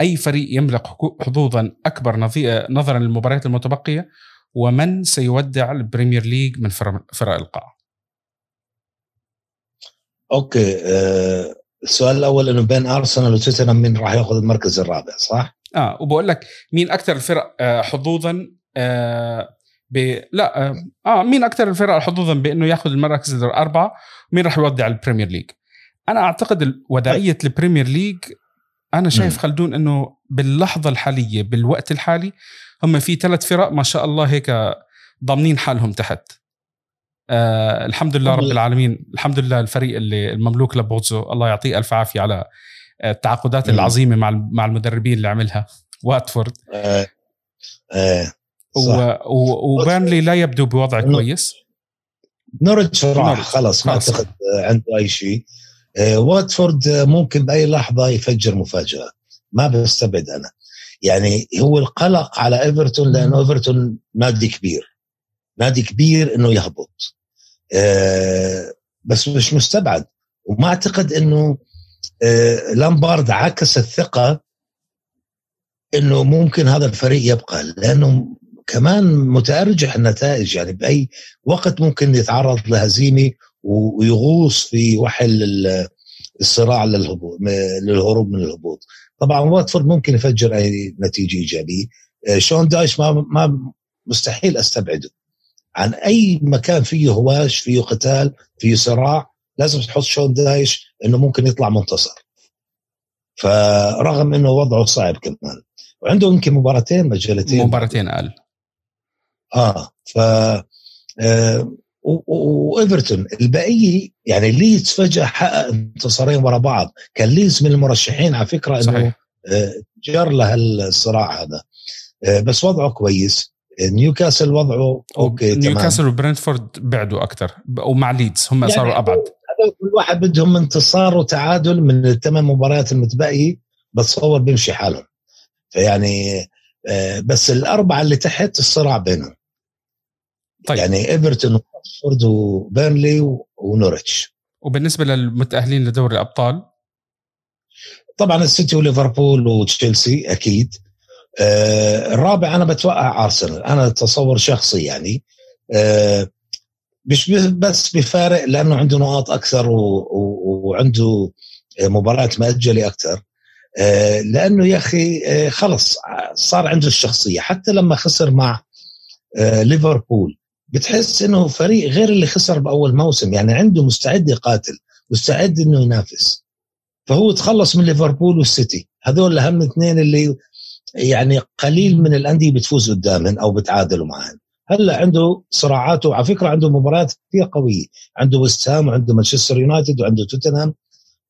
أي فريق يملك حظوظا أكبر آه، نظرا للمباريات المتبقية ومن سيودع البريمير ليج من فرق القاع okay آه السؤال الأول إنه بين أرسنال وتوتنهام مين راح ياخذ المركز الرابع صح؟ آه وبقول لك مين أكثر الفرق حظوظا آه ب... لا آه, آه مين أكثر الفرق حظوظا بأنه يأخذ المراكز الاربعه ومين راح يودع البريمير ليج أنا أعتقد وداعية البريمير ليج أنا شايف. خلدون إنه باللحظة الحالية بالوقت الحالي هم في ثلاث فرق ما شاء الله هيك ضامنين حالهم تحت آه الحمد لله رب طب- العالمين الحمد لله الفريق اللي المملوك لبوتزو الله يعطيه ألف عافية على التعاقدات مم. العظيمة مع مع المدربين اللي عملها واتفورد آه آه. وبيرنلي لا يبدو بوضع كويس. نورتش راح. خلص ما. أعتقد عنده أي شيء. آه واتفورد ممكن باي لحظة يفجر مفاجأة. ما بستبعد أنا. يعني هو القلق على إيفرتون لأنه إيفرتون نادي كبير. نادي كبير إنه يهبط. آه بس مش مستبعد. وما أعتقد إنه آه لامبارد عكس الثقة إنه ممكن هذا الفريق يبقى لأنه كمان متأرجح النتائج يعني بأي وقت ممكن يتعرض لهزيمة ويغوص في وحل ال- الصراع للهبوط للهروب من الهبوط. طبعا واتفورد ممكن يفجر أي نتيجة إيجابية. آه، شون دايش ما ما مستحيل أستبعده. عن أي مكان فيه هواش فيه قتال فيه صراع لازم تحط شون دايش إنه ممكن يطلع منتصر. فرغم إنه وضعه صعب كمان. وعنده يمكن مباراتين مؤجلتين مباراتين أقل. آه ف آه، وإيفرتون البقيه يعني ليدز فجأة حقق انتصارين ورا بعض. كان ليدز من المرشحين على فكرة إنه صحيح. آه، جر له الصراع هذا. آه، بس وضعه كويس. نيوكاسل وضعه okay نيوكاسل وبرنتفورد بعدوا أكثر ومع ليدز هم يعني صاروا أبعد. كل واحد بدهم انتصار وتعادل من الثمان مباريات المتبقيه بتصور بيمشي حالهم. فيعني بس الأربعة اللي تحت الصراع بينهم. طيب. يعني إيفرتون وواتفورد وبيرنلي و- ونورتش. وبالنسبة للمتأهلين لدوري الأبطال؟ طبعا السيتي وليفربول وتشيلسي أكيد. آه الرابع أنا بتوقع أرسنال. أنا تصور شخصي يعني. آه مش بس بفارق لأنه عنده نقاط أكثر وعنده مباريات مأجلة أكثر. آه لأنه يا أخي آه خلص صار عنده الشخصية. حتى لما خسر مع آه ليفربول بتحس إنه فريق غير اللي خسر بأول موسم يعني عنده مستعد يقاتل مستعد إنه ينافس. فهو تخلص من ليفربول والسيتي هذول أهم اثنين اللي يعني قليل من الأندية بتفوز قدامهم أو بتعادلوا معهم هلأ عنده صراعات وعلى فكرة عنده مباريات كثير قوية. عنده ويست هام وعنده مانشستر يونايتد وعنده توتنهام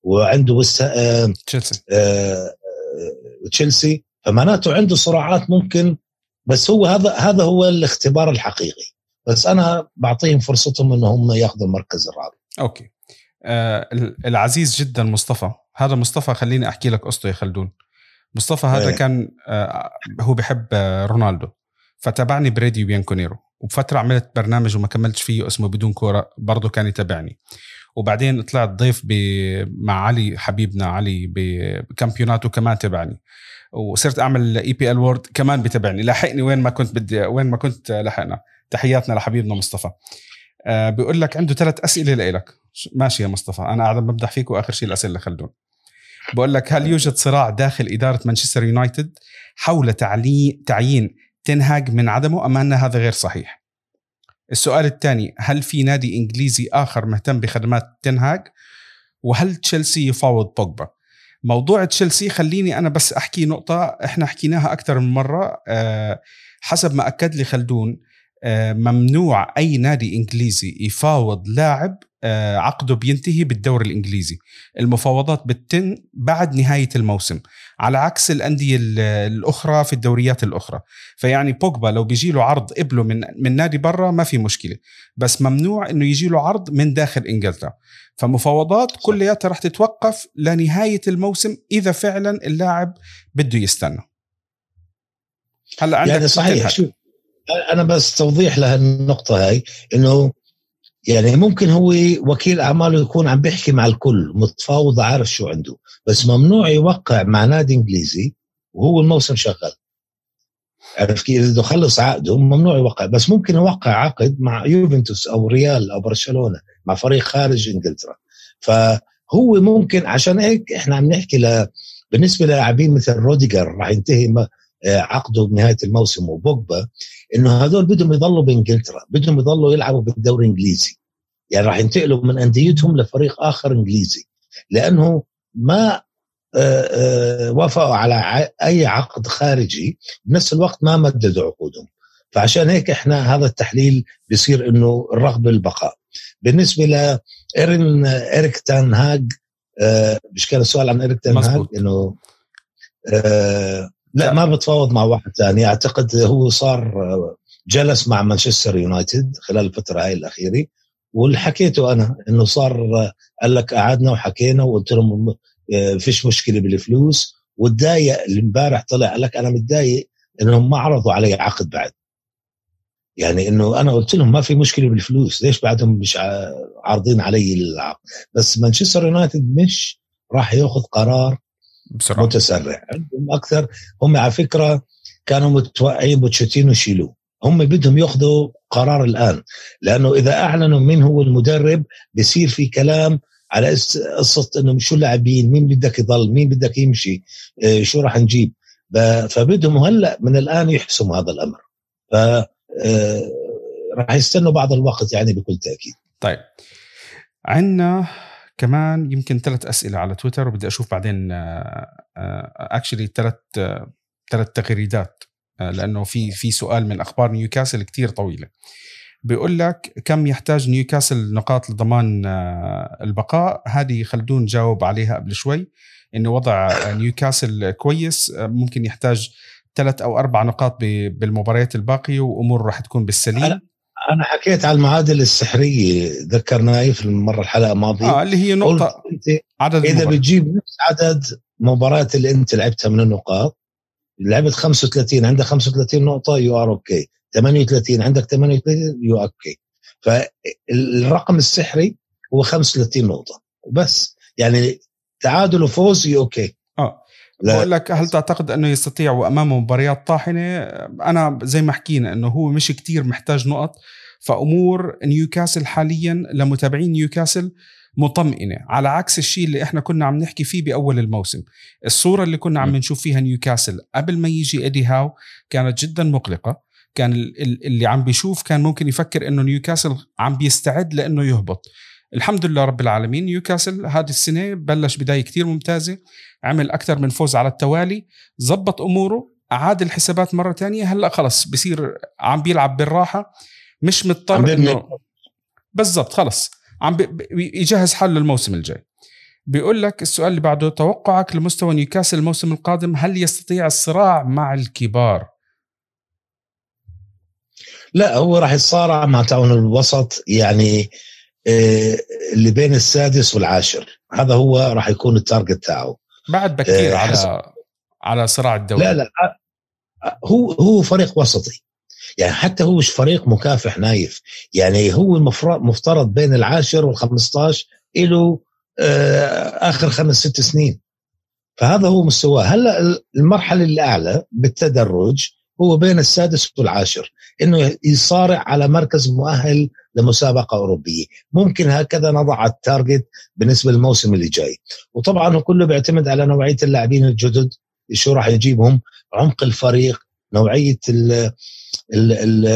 وعنده ويست آه تشيلسي. آه آه تشيلسي. فمعناته عنده صراعات ممكن بس هو هذا هذا هو الاختبار الحقيقي. بس أنا بعطيهم فرصتهم انه هم ياخذوا المركز الرابع. okay. آه العزيز جدا مصطفى. هذا مصطفى خليني أحكي لك قصته يا خلدون. مصطفى هذا إيه. كان آه هو بحب آه رونالدو. فتابعني براديو بيانكونيرو وبفترة عملت برنامج وما كملتش فيه اسمه بدون كورة برضه كان يتابعني. وبعدين طلعت ضيف ب... مع علي حبيبنا علي بكامبيوناتو كمان تبعني وصرت أعمل EPL World كمان بتابعني. لاحقني وين ما كنت بدي وين ما كنت لحقنا. تحياتنا لحبيبنا مصطفى. آه بيقول لك عنده ثلاث أسئلة لإلك. ماشي يا مصطفى أنا قاعد بمدح فيك وآخر شيء الأسئلة خلدون. بقول لك هل يوجد صراع داخل إدارة مانشستر يونايتد حول تعلي... تعيين تنهاج من عدمه أم أن هذا غير صحيح؟ السؤال الثاني هل في نادي إنجليزي آخر مهتم بخدمات تنهاج؟ وهل تشيلسي يفاوض بوجبا؟ موضوع تشيلسي خليني أنا بس أحكي نقطة إحنا حكيناها أكثر من مرة أه حسب ما أكد لي خلدون ممنوع أي نادي إنجليزي يفاوض لاعب آه، عقده بينتهي بالدوري الإنجليزي. المفاوضات بتتم بعد نهاية الموسم. على عكس الأندية الأخرى في الدوريات الأخرى. فيعني بوجبا لو بيجي له عرض قبله من من نادي برا ما في مشكلة. بس ممنوع إنه يجي له عرض من داخل إنجلترا. فمفاوضات كلياتها رح تتوقف لنهاية الموسم إذا فعلا اللاعب بده يستنى. هلأ عندك يعني صحيح أنا بس توضيح لهالنقطه هاي إنه يعني ممكن هو وكيل أعماله يكون عم بيحكي مع الكل متفاوض عارف شو عنده بس ممنوع يوقع مع نادي إنجليزي وهو الموسم شغال. عرف كيف؟ إذا خلص عقده ممنوع يوقع بس ممكن يوقع عقد مع يوفنتوس أو ريال أو برشلونة مع فريق خارج إنجلترا. فهو ممكن عشان هيك إحنا عم نحكي ل بالنسبة للاعبين مثل روديجر راح ينتهي عقده بنهاية الموسم وبوجبا إنه هذول بدهم يضلوا بإنجلترا بدهم يضلوا يلعبوا بالدوري الإنجليزي. يعني راح ينتقلوا من أنديتهم لفريق آخر إنجليزي. لأنه ما آه، آه، وافقوا على أي عقد خارجي بنفس الوقت ما مددوا عقودهم. فعشان هيك إحنا هذا التحليل بيصير إنه الرغبة البقاء بالنسبة لإيريك اريك تان هاج آه، مش كان السؤال عن اريك تان هاج إنه لا ما بتفاوض مع واحد ثاني. أعتقد هو صار جلس مع مانشستر يونايتد خلال الفترة هاي الأخيرة واللي حكيته أنا إنه صار قال لك قعدنا وحكينا وقلت لهم آه، فيش مشكلة بالفلوس. وتضايق امبارح طلع قال لك أنا متضايق إنهم ما عرضوا علي عقد بعد. يعني إنه أنا قلت لهم ما في مشكلة بالفلوس ليش بعدهم مش عارضين علي العقد؟ بس مانشستر يونايتد مش راح ياخذ قرار بسرعة. متسرع. عندهم أكثر. هم على فكرة كانوا متوقعين بوتشيتينو يشيلوه. هم بدهم يأخذوا قرار الآن لأنه إذا أعلنوا مين هو المدرب بصير في كلام على قصة إنه شو اللاعبين مين بدك يضل مين بدك يمشي آه، شو راح نجيب. فبدهم هلأ من الآن يحسموا هذا الأمر. ف آه، راح يستنوا بعض الوقت يعني بكل تأكيد. طيب. عندنا كمان يمكن ثلاث أسئلة على تويتر وبدي أشوف بعدين actually ثلاث ثلاث تغريدات آه، لأنه في في سؤال من أخبار نيوكاسل كتير طويلة. بيقول لك كم يحتاج نيوكاسل نقاط لضمان آه، البقاء؟ هذه خلدون جاوب عليها قبل شوي إنه وضع نيوكاسل كويس آه، ممكن يحتاج ثلاث أو أربع نقاط بالمباريات الباقية وامور راح تكون بالسليم. أنا حكيت على المعادله السحرية ذكرناها في المرة الحلقة الماضية. آه اللي هي نقطة أنت عدد إذا المباراة. بتجيب نفس عدد مباريات اللي أنت لعبتها من النقاط لعبت 35 عندك 35 نقطة you are okay 38 عندك 38 you okay فالرقم السحري هو 35 نقطة. وبس يعني تعادل وفوز you okay آه بقول لك هل تعتقد أنه يستطيع وامامه مباريات طاحنة؟ أنا زي ما حكينا إنه هو مش كتير محتاج نقط فأمور نيوكاسل حاليا لمتابعين نيوكاسل مطمئنة. على عكس الشيء اللي إحنا كنا عم نحكي فيه بأول الموسم. الصورة اللي كنا عم نشوف فيها نيوكاسل قبل ما يجي ايدي هاو كانت جدا مقلقة. كان اللي عم بيشوف كان ممكن يفكر إنه نيوكاسل عم بيستعد لإنه يهبط. الحمد لله رب العالمين. نيوكاسل هذه السنة بلش بداية كتير ممتازة عمل أكثر من فوز على التوالي زبط أموره أعاد الحسابات مرة تانية هلأ خلص بصير عم بيلعب بالراحة مش مضطر انه بالضبط خلص. عم يجهز حاله للموسم الجاي. بيقول لك السؤال اللي بعده توقعك لمستوى نيوكاسل الموسم القادم هل يستطيع الصراع مع الكبار؟ لا هو راح يتصارع مع تاعون الوسط يعني آه، اللي بين السادس والعاشر. هذا هو راح يكون ال target تاعه. بعد بكثير آه، على على صراع الدوري لا لا آه، هو هو فريق وسطي. يعني حتى هو مش فريق مكافح نايف. يعني هو مفترض بين العاشر وال15 له آخر خمس ست سنين. فهذا هو مستواه. هلا المرحلة الأعلى بالتدرج هو بين السادس والعاشر إنه يصارع على مركز مؤهل لمسابقة أوروبية. ممكن هكذا نضع التارجت بالنسبة للموسم اللي جاي. وطبعا كله بيعتمد على نوعية اللاعبين الجدد شو راح يجيبهم؟ عمق الفريق نوعية ال ال ال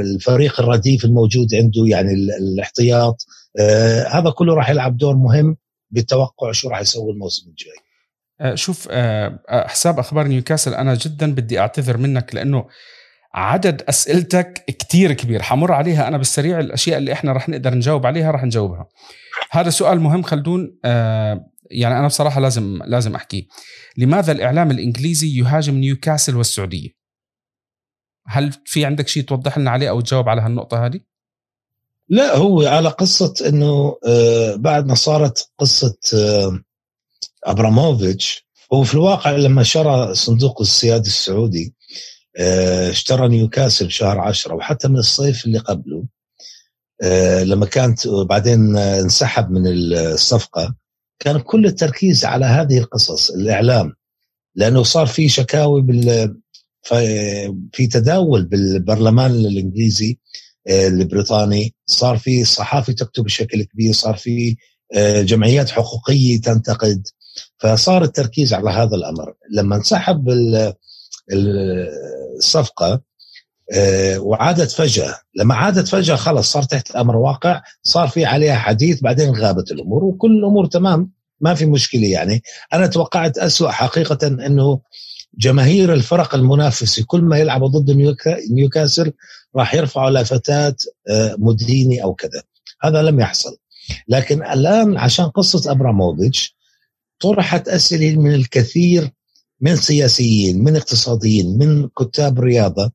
الفريق الرديف الموجود عنده يعني الاحتياط. آه، هذا كله راح يلعب دور مهم بالتوقع شو راح يسوي الموسم الجاي. شوف آه، حساب أخبار نيوكاسل أنا جدا بدي أعتذر منك لأنه عدد أسئلتك كتير كبير. حمر عليها. أنا بالسريع الأشياء اللي إحنا رح نقدر نجاوب عليها رح نجاوبها. هذا سؤال مهم. خلدون آه يعني أنا بصراحة لازم لازم أحكيه. لماذا الإعلام الإنجليزي يهاجم نيوكاسل والسعودية؟ هل في عندك شيء توضح لنا عليه أو تجاوب على هالنقطة هذه؟ لا هو على قصة إنه آه بعد ما صارت قصة آه أبراموفيتش. هو في الواقع لما شرى صندوق السيادي السعودي آه، اشترى نيوكاسل شهر عشرة وحتى من الصيف اللي قبله آه، لما كانت بعدين انسحب من الصفقة كان كل التركيز على هذه القصص الإعلام لأنه صار في شكاوي بال في تداول بالبرلمان الإنجليزي آه، البريطاني صار في صحافي تكتب بشكل كبير صار في جمعيات حقوقية تنتقد. فصار التركيز على هذا الأمر. لما انسحب الصفقة آه، وعادت فجأة. لما عادت فجأة خلص صار تحت أمر واقع صار في عليها حديث بعدين غابت الأمور وكل الأمور تمام ما في مشكلة يعني. أنا توقعت أسوأ حقيقة إنه جماهير الفرق المنافسة كل ما يلعبوا ضد نيوكاسل راح يرفعوا لافتات آه، مديني أو كذا. هذا لم يحصل. لكن الآن عشان قصة أبراموفيتش طرحت أسئلة من الكثير من سياسيين من اقتصاديين من كتاب رياضة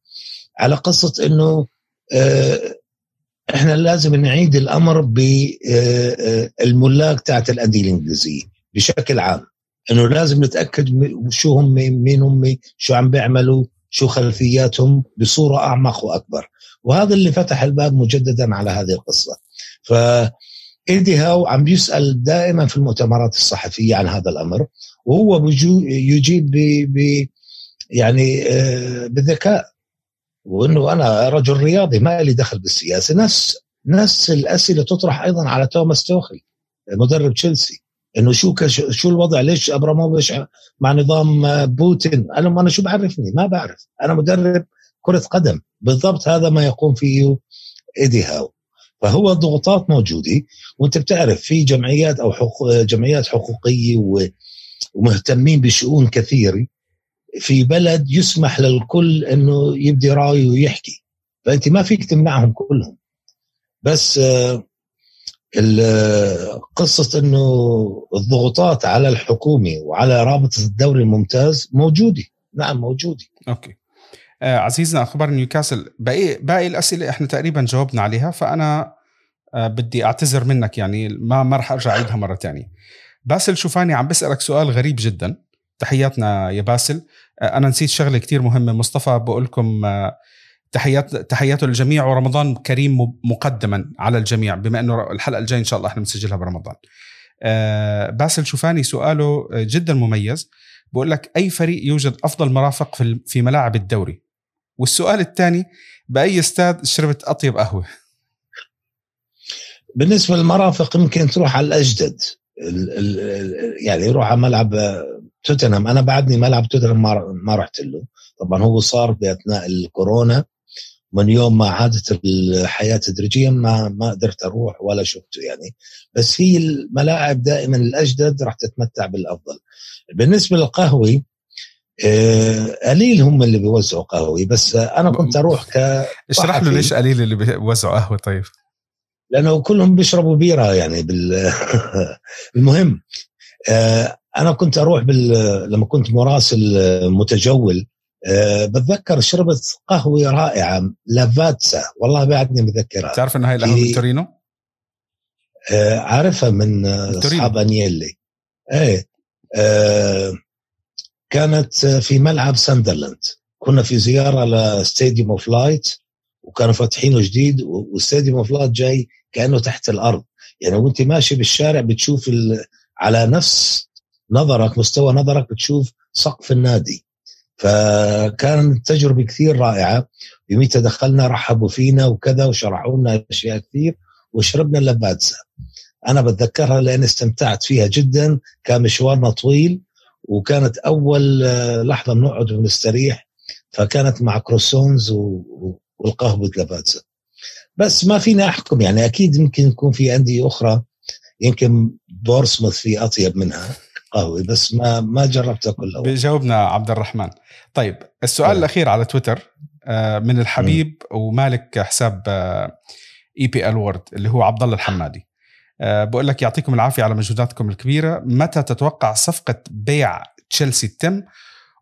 على قصه إنه آه، إحنا لازم نعيد الأمر بالملاك تاعت الأندية الإنجليزية بشكل عام. إنه لازم نتأكد شو هم مين هم شو عم بيعملوا شو خلفياتهم بصورة أعمق وأكبر. وهذا اللي فتح الباب مجددا على هذه القصة. ف إيدي هاو عم بيسال دائما في المؤتمرات الصحفية عن هذا الأمر وهو يجيب ب يعني آه، بالذكاء. وإنه أنا رجل رياضي ما لي دخل بالسياسة. نفس نفس الأسئلة تطرح أيضا على توماس توخل مدرب تشيلسي. إنه شو شو الوضع؟ ليش أبراموفيتش مع نظام بوتين؟ أنا أنا شو بعرفني؟ ما بعرف. أنا مدرب كرة قدم. بالضبط هذا ما يقوم فيه إيدي هاو. فهو الضغوطات موجودة وأنت بتعرف في جمعيات أو حقوق جمعيات حقوقية ومهتمين بشؤون كثيرة. في بلد يسمح للكل إنه يبدي رأيه ويحكي فأنت ما فيك تمنعهم كلهم. بس آه، قصة إنه الضغوطات على الحكومة وعلى رابطة الدوري الممتاز موجودة. نعم موجودة. okay. آه عزيزنا أخبار نيوكاسل. باقي باقي الأسئلة إحنا تقريبا جاوبنا عليها فأنا آه بدي أعتذر منك يعني ما ما راح أرجع أعيدها مرة ثانية باسل شوفاني عم بسألك سؤال غريب جدا. تحياتنا يا باسل. آه أنا نسيت شغلة كتير مهمة. مصطفى بقول لكم آه تحيات تحياته للجميع ورمضان كريم مقدما على الجميع بما إنه الحلقة الجاية إن شاء الله إحنا بنسجلها برمضان. آه باسل شوفاني سؤاله جدا مميز. بقول لك أي فريق يوجد أفضل مرافق في ملاعب الدوري؟ والسؤال الثاني بأي استاد شربت أطيب قهوة؟ بالنسبة للمرافق يمكن تروح على الأجدد. ال ال يعني يروح على ملعب توتنهام. أنا بعدني ملعب توتنهام ما, رحت له. طبعا هو صار بأثناء الكورونا. من يوم ما عادت الحياة تدريجيا ما ما قدرت أروح ولا شفته يعني. بس هي الملاعب دائما الأجدد راح تتمتع بالأفضل. بالنسبة للقهوة قليل هم اللي بيوزعوا قهوة. بس أنا كنت أروح ك اشرح له ليش قليل اللي بيوزعوا قهوة طيب. لأنه كلهم بيشربوا بيرة يعني بال المهم آه، أنا كنت أروح بال... لما كنت مراسل متجول آه، بتذكر شربت قهوة رائعة لافاتسا. والله بعدني متذكرها تعرف إنها هي القهوة من تورينو؟ عارفها من أصحاب أنيلي. إيه كانت في ملعب ساندرلاند كنا في زيارة ل Stadium of Light وكانوا فاتحينه جديد وال Stadium of Light جاي كأنه تحت الأرض. يعني وأنت ماشي بالشارع بتشوف على نفس نظرك مستوى نظرك بتشوف سقف النادي. فكان تجربة كثير رائعة. يوميتها دخلنا رحبوا فينا وكذا وشرحوا لنا أشياء كثير وشربنا اللباتسا أنا بتذكرها لأن استمتعت فيها جدا كان مشوارنا طويل. وكانت أول آه، لحظة بنقعد ونستريح فكانت مع كروسونز والقهوة لافاتسا بس ما فينا أحكم يعني أكيد يمكن يكون في انديه أخرى يمكن بورسموث في أطيب منها قهوة بس ما ما جربتها كلها بجاوبنا عبد الرحمن. طيب السؤال طيب. الأخير على تويتر آه، من الحبيب ومالك حساب إي بي إل وورد اللي هو عبد الله الحمادي. بقول لك يعطيكم العافية على مجهوداتكم الكبيرة. متى تتوقع صفقة بيع تشيلسي تتم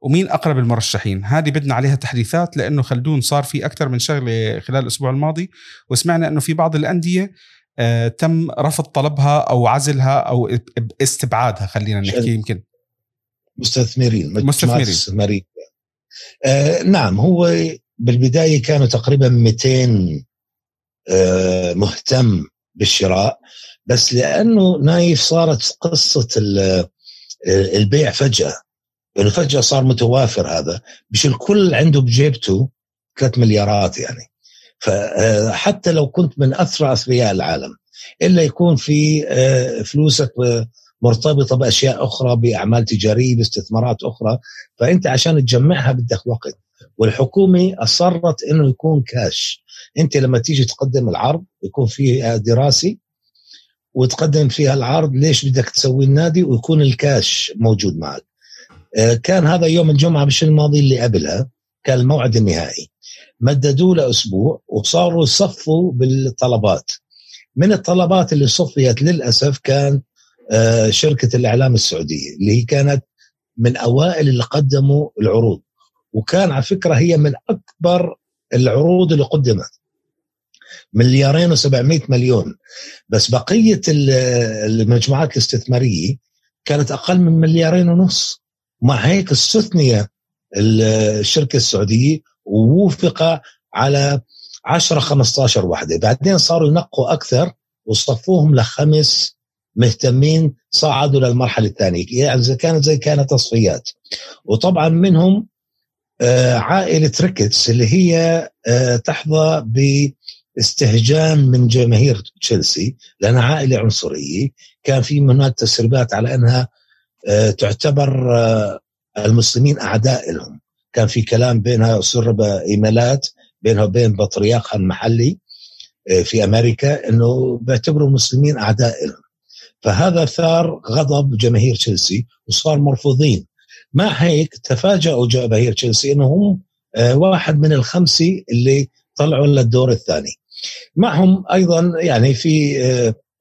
ومين أقرب المرشحين؟ هذه بدنا عليها تحديثات لأنه خلدون صار في أكثر من شغلة خلال الأسبوع الماضي. وسمعنا إنه في بعض الأندية آه تم رفض طلبها أو عزلها أو استبعادها خلينا نحكي يمكن. مستثمرين مستثمرين, مستثمرين. آه نعم هو بالبداية كانوا تقريبا 200 آه مهتم بالشراء. بس لأنه نايف صارت قصة آه، البيع فجأة. لأنه فجأة صار متوافر هذا. مش الكل عنده بجيبته 3 مليارات يعني. فحتى لو كنت من اثرى أثرياء العالم. إلا يكون في آه، فلوسك مرتبطة بأشياء أخرى بأعمال تجارية باستثمارات أخرى. فأنت عشان تجمعها بدك وقت. والحكومة أصرت إنه يكون كاش أنت لما تيجي تقدم العرض يكون في دراسة وتقدم فيها العرض ليش بدك تسوي النادي ويكون الكاش موجود معك. آه، كان هذا يوم الجمعة بالشهر الماضي اللي قبلها كان الموعد النهائي. مددوا له أسبوع وصاروا يصفوا بالطلبات. من الطلبات اللي صفيت للأسف كان آه، شركة الإعلام السعودية اللي هي كانت من أوائل اللي قدموا العروض. وكان على فكرة هي من أكبر العروض اللي قدمت. مليارين و700 مليون. بس بقية المجموعات الاستثمارية كانت أقل من مليارين ونص. مع هيك استثني الشركة السعودية ووفق على 10 15 وحدة. بعدين صاروا ينقوا أكثر وصفوهم لخمس مهتمين صعدوا للمرحلة الثانية. يعني كانت زي كانت تصفيات. وطبعا منهم آه، عائلة ريكتس اللي هي آه، تحظى باستهجان من جماهير تشيلسي لانها عائلة عنصرية. كان في هناك تسريبات على أنها آه، تعتبر آه، المسلمين أعداء لهم. كان في كلام بينها سرب إيميلات بينها وبين بطريركها المحلي آه، في أمريكا إنه بيعتبروا المسلمين أعداء لهم. فهذا ثار غضب جماهير تشيلسي وصار مرفوضين. مع هيك تفاجئوا جماهير تشيلسي انهم واحد من الخمسة اللي طلعوا للدور الثاني. معهم أيضا يعني في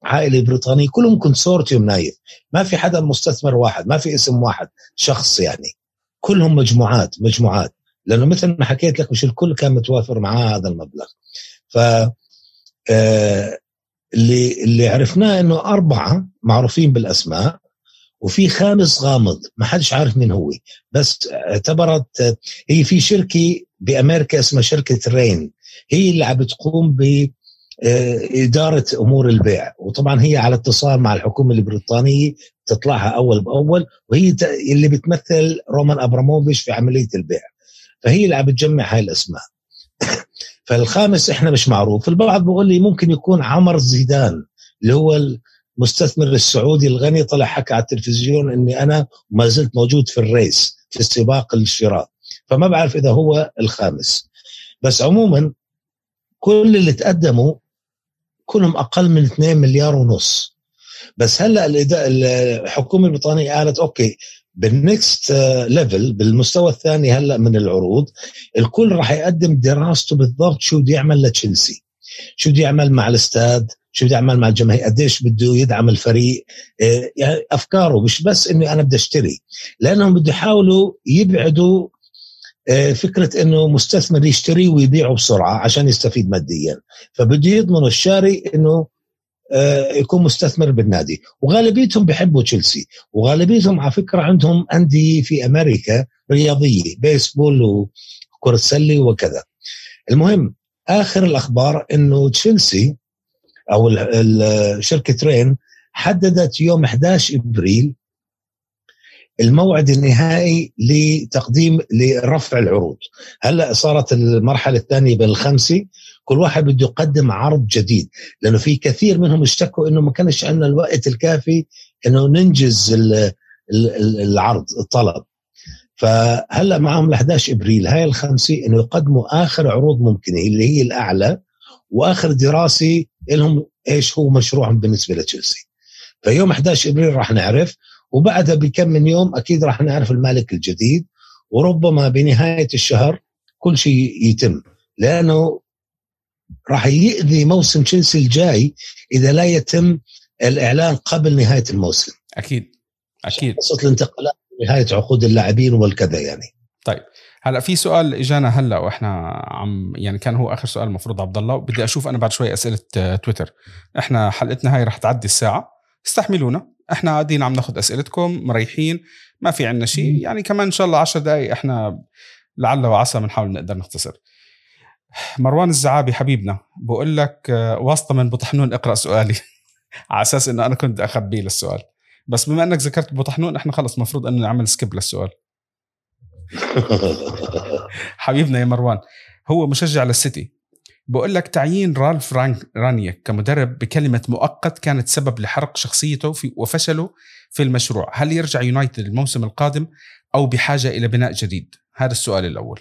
عائلة بريطانية كلهم كونسورتيوم نايف ما في حدا مستثمر واحد ما في اسم واحد شخص يعني. كلهم مجموعات مجموعات. لأنه مثل ما حكيت لك مش الكل كان متوافر معاه هذا المبلغ. ف آه، اللي اللي عرفناه إنه أربعة معروفين بالأسماء وفي خامس غامض. ما حدش عارف مين هو. بس اعتبرت هي في شركة بأمريكا اسمها شركة رين هي اللي عم بتقوم ب آه، إدارة أمور البيع. وطبعا هي على اتصال مع الحكومة البريطانية تطلعها أول بأول وهي اللي بتمثل رومان أبراموفيش في عملية البيع. فهي اللي عم بتجمع هاي الأسماء. فالخامس إحنا مش معروف. البعض بيقول لي ممكن يكون عمر زيدان اللي هو المستثمر السعودي الغني طلع حكى على التلفزيون إني أنا ما زلت موجود في الريس في سباق الشراء. فما بعرف إذا هو الخامس. بس عموما كل اللي تقدموا كلهم أقل من 2 مليار ونص. بس هلأ الحكومة البريطانية قالت okay بال next level بالمستوى الثاني هلأ من العروض الكل راح يقدم دراسته بالضبط شو بده يعمل لتشيلسي. شو بده يعمل مع الاستاد شو بده يعمل مع الجماهير قديش بده يدعم الفريق. آه، يعني أفكاره مش بس اني أنا بدي أشتري لأنهم بده يحاولوا يبعدوا فكرة إنه مستثمر يشتري ويبيعه بسرعة عشان يستفيد ماديا. فبده يضمن الشاري إنه آه، يكون مستثمر بالنادي. وغالبيتهم بيحبوا تشيلسي. وغالبيتهم على فكرة عندهم أندية في أمريكا رياضية بيسبول وكرة سله وكذا. المهم آخر الأخبار إنه تشيلسي أو شركة رين حددت يوم 11 إبريل الموعد النهائي لتقديم لرفع العروض. هلأ صارت المرحلة الثانية بالخمسه كل واحد بده يقدم عرض جديد لأنه في كثير منهم اشتكوا إنه ما كانش عندنا الوقت الكافي إنه ننجز العرض الطلب. فهلأ معهم ل 11 إبريل. هاي الخمسة إنه يقدموا آخر عروض ممكنة اللي هي الأعلى وآخر دراسة لهم إيش هو مشروعهم بالنسبة لتشيلسي. فيوم 11 إبريل راح نعرف وبعدها بكم من يوم أكيد راح نعرف المالك الجديد وربما بنهاية الشهر كل شيء يتم لأنه راح يؤذي موسم تشيلسي الجاي إذا لا يتم الإعلان قبل نهاية الموسم. أكيد أكيد. قصه الانتقالات نهايه عقود اللاعبين والكذا يعني. طيب هلا في سؤال إجانا هلا وإحنا عم يعني كان هو آخر سؤال المفروض عبد الله بدي أشوف أنا بعد شوي أسئلة تويتر. إحنا حلقتنا هاي رح تعدي الساعة استحملونا. إحنا قاعدين عم ناخذ أسئلتكم مريحين ما في عندنا شيء. يعني كمان إن شاء الله 10 دقائق إحنا لعل وعسى بنحاول نقدر نختصر. مروان الزعابي حبيبنا بقول لك آه، واسطة من بطحنون اقرأ سؤالي. على أساس إنه أنا كنت اخبيه للسؤال. بس بما إنك ذكرت بطحنون إحنا خلص المفروض إنه نعمل سكيب للسؤال. حبيبنا يا مروان هو مشجع للسيتي. بقول لك تعيين رالف رانيك كمدرب بكلمة مؤقت كانت سبب لحرق شخصيته في وفشله في المشروع. هل يرجع يونايتد الموسم القادم أو بحاجة إلى بناء جديد؟ هذا السؤال الأول.